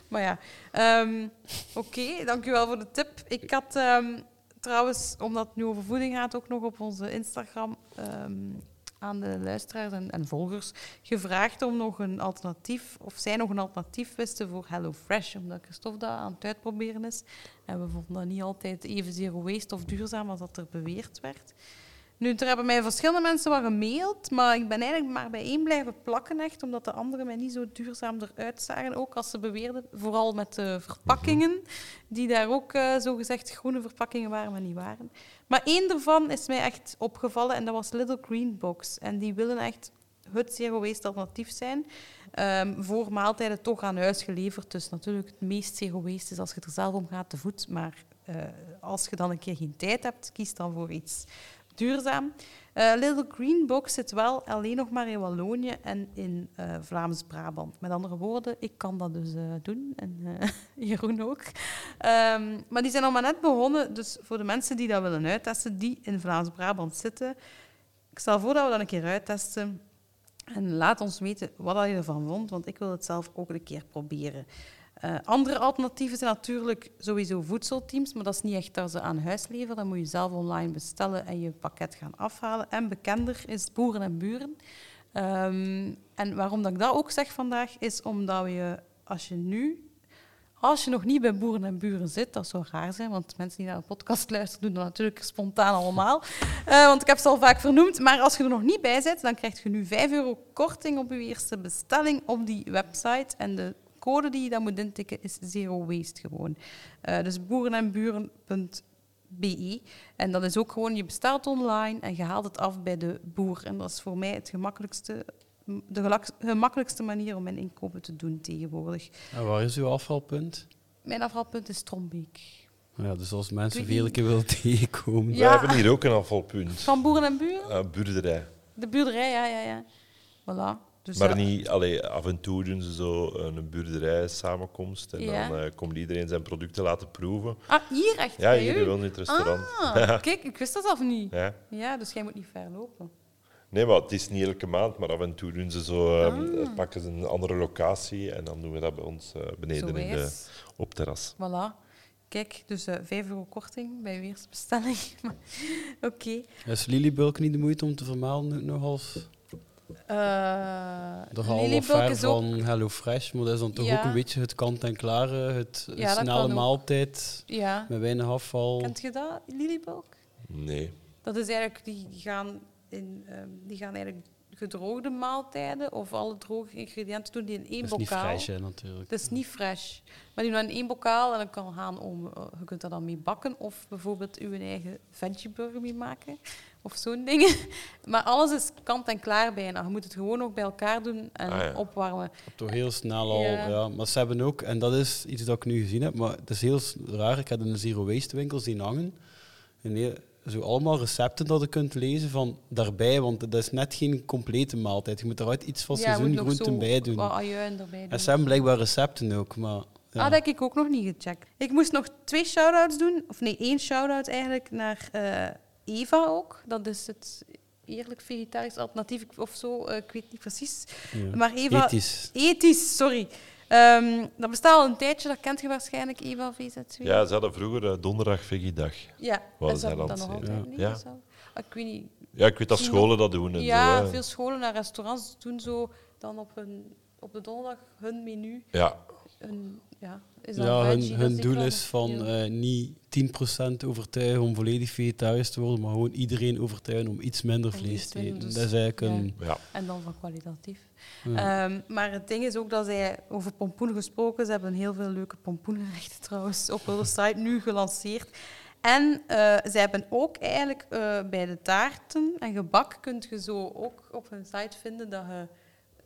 Maar ja, ehm, oké, dankjewel voor de tip. Ik had ehm, trouwens, omdat het nu over voeding gaat, ook nog op onze Instagram ehm, aan de luisteraars en, volgers gevraagd om nog een alternatief, of zij nog een alternatief wisten voor HelloFresh, omdat Christophe dat aan het uitproberen is. En we vonden dat niet altijd even zero waste of duurzaam als dat er beweerd werd. Nu, er hebben mij verschillende mensen wat gemaild, maar ik ben eigenlijk maar bij één blijven plakken, echt, omdat de anderen mij niet zo duurzaam eruit zagen, ook als ze beweerden. Vooral met de verpakkingen, die daar ook uh, zogezegd groene verpakkingen waren, maar niet waren. Maar één daarvan is mij echt opgevallen en dat was Little Green Box. En die willen echt het zero waste alternatief zijn. Um, voor maaltijden toch aan huis geleverd. Dus natuurlijk het meest zero waste is als je er zelf om gaat te voet. Maar uh, als je dan een keer geen tijd hebt, kies dan voor iets duurzaam. Uh, Little Green Box zit wel alleen nog maar in Wallonië en in uh, Vlaams-Brabant. Met andere woorden, ik kan dat dus uh, doen en Jeroen ook. Um, maar die zijn al maar net begonnen, dus voor de mensen die dat willen uittesten, die in Vlaams-Brabant zitten, ik stel voor dat we dat een keer uittesten. En laat ons weten wat je ervan vond, want ik wil het zelf ook een keer proberen. Uh, andere alternatieven zijn natuurlijk sowieso voedselteams, maar dat is niet echt dat ze aan huis leveren. Dat moet je zelf online bestellen en je pakket gaan afhalen. En bekender is Boeren en Buren. Um, en waarom dat ik dat ook zeg vandaag, is omdat je, als je nu, als je nog niet bij Boeren en Buren zit, dat zou raar zijn, want mensen die naar de podcast luisteren, doen dat natuurlijk spontaan allemaal. Uh, want ik heb ze al vaak vernoemd. Maar als je er nog niet bij zit, dan krijg je nu 5 euro korting op je eerste bestelling op die website. En de code die je dan moet intikken is zero waste gewoon. Uh, dus boerenenburen.be. En dat is ook gewoon, je bestelt online en je haalt het af bij de boer. En dat is voor mij het gemakkelijkste, de gemakkelijkste manier om mijn inkopen te doen tegenwoordig. En waar is uw afvalpunt? Mijn afvalpunt is Trombeek. Ja, dus als mensen veel keer willen tegenkomen. Ja. We hebben hier ook een afvalpunt. Van boeren en buren? Uh, buurderij. De buurderij, ja, ja, ja. Voilà. Dus Maar dat- niet, allee, af en toe doen ze zo een buurderij samenkomst en Ja. dan eh komt iedereen zijn producten laten proeven. Ah, hier echt Ja, hier u? in het restaurant. Ah, kijk, ik wist dat zelf niet. Ja. Ja, dus jij moet niet ver lopen. Nee, maar het is niet elke maand, maar af en toe doen ze zo, ehm, Ah. pakken ze een andere locatie en dan doen we dat bij ons eh, beneden in de, op het terras. Voilà. Kijk, dus eh 5 euro korting bij uw eerste bestelling. Oké. Is Lilybulk niet de moeite om te vermelden ook nog als Eh, de halve Lilybulk ver is ook... van Hello Fresh, maar dat is dan toch Ja. ook een beetje het kant-en-klare, het Ja, snelle maaltijd Ja. met weinig afval. Kent je dat, Lilybulk? Nee. Dat is eigenlijk, die gaan, in, ehm, die gaan eigenlijk gedroogde maaltijden of alle droge ingrediënten doen die in één Dat is niet bokaal. fresh, hè, natuurlijk. Dat is niet fresh. Maar die doen in één bokaal en dan kan gaan om, eh, je kunt dat dan mee bakken of bijvoorbeeld uw eigen veggieburger mee maken of zo'n dingen. Maar alles is kant en klaar bijna. Je moet het gewoon nog bij elkaar doen en Ah, ja. opwarmen. Toch heel snel al, Ja. ja. Maar ze hebben ook, en dat is iets dat ik nu gezien heb, maar het is heel raar. Ik heb in de zero waste winkels die hangen. En heel- zo allemaal recepten dat je kunt lezen van daarbij, want dat is net geen complete maaltijd. Je moet eruit iets van Ja, seizoengroenten zo bij doen. Erbij doen. En ze hebben blijkbaar recepten ook, maar... Ja. Ah, dat heb ik ook nog niet gecheckt. Ik moest nog twee shout-outs doen. Of nee, één shout-out eigenlijk naar eh, Eva ook. Dat is het eerlijk vegetarisch alternatief of zo. eh, ik weet niet precies. Ja. Maar Eva... Ethisch. Ethisch, sorry. Ehm, dat bestaat al een tijdje, dat kent je waarschijnlijk, Eva VZ2. Ja, ze hadden vroeger eh, donderdag vegie-dag. ja. Wou en ze zij hebben dat nog altijd niet. Ja. zo? Ah, ik weet niet. Ja, ik weet dat scholen dat doen. En Ja, zo, veel scholen en restaurants doen zo dan op, hun, op de donderdag hun menu. Ja, Hun, ja, is Ja, hun, dat doel is van eh, niet 10% overtuigen om volledig vegetarisch te worden, maar gewoon iedereen overtuigen om iets minder vlees te eten. dus- dat is eigenlijk ja. een... ja. En dan van kwalitatief. Ja. Ehm, maar het ding is ook dat zij over pompoen gesproken. Ze hebben heel veel leuke pompoengerechten trouwens op hun site nu gelanceerd. En eh, zij hebben ook eigenlijk eh, bij de taarten en gebak kun je zo ook op hun site vinden dat je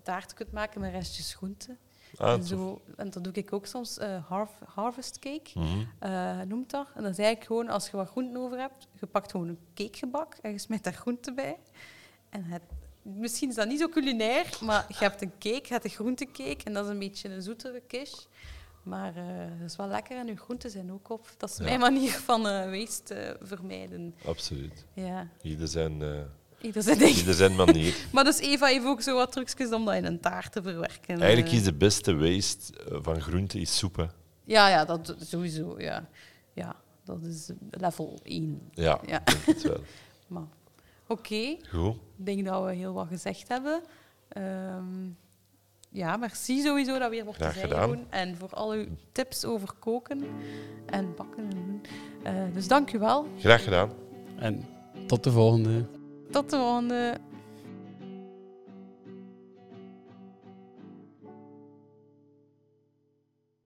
taarten kunt maken met restjes groenten. Ah, en, zo, en dat doe ik ook soms, harv- harvest cake Mhm. eh, noemt dat. En dat is eigenlijk gewoon, als je wat groenten over hebt, je pakt gewoon een cakegebak en je smijt daar groenten bij. En het, misschien is dat niet zo culinair, maar je hebt een cake, je hebt een groentecake en dat is een beetje een zoetere quiche. Maar eh, dat is wel lekker en je groenten zijn ook op. Dat is Ja. mijn manier van waste eh, vermijden. Absoluut. Ja, Ieder zijn, ieder zijn ding. ieder zijn manier. Maar dus Eva heeft ook zo wat trucjes om dat in een taart te verwerken. Eigenlijk is de beste waste eh, van groente is soep. hè. Ja, ja, dat sowieso, ja. Ja, dat is level 1. Ja, Ja. het wel. Maar oké. Goed. Ik denk dat we heel wat gezegd hebben. Ehm, ja, merci sowieso dat we hier mochten Graag zijn, gedaan. En voor al uw tips over koken en bakken. Eh, dus dank u wel. Graag gedaan. En tot de volgende. Tot de volgende.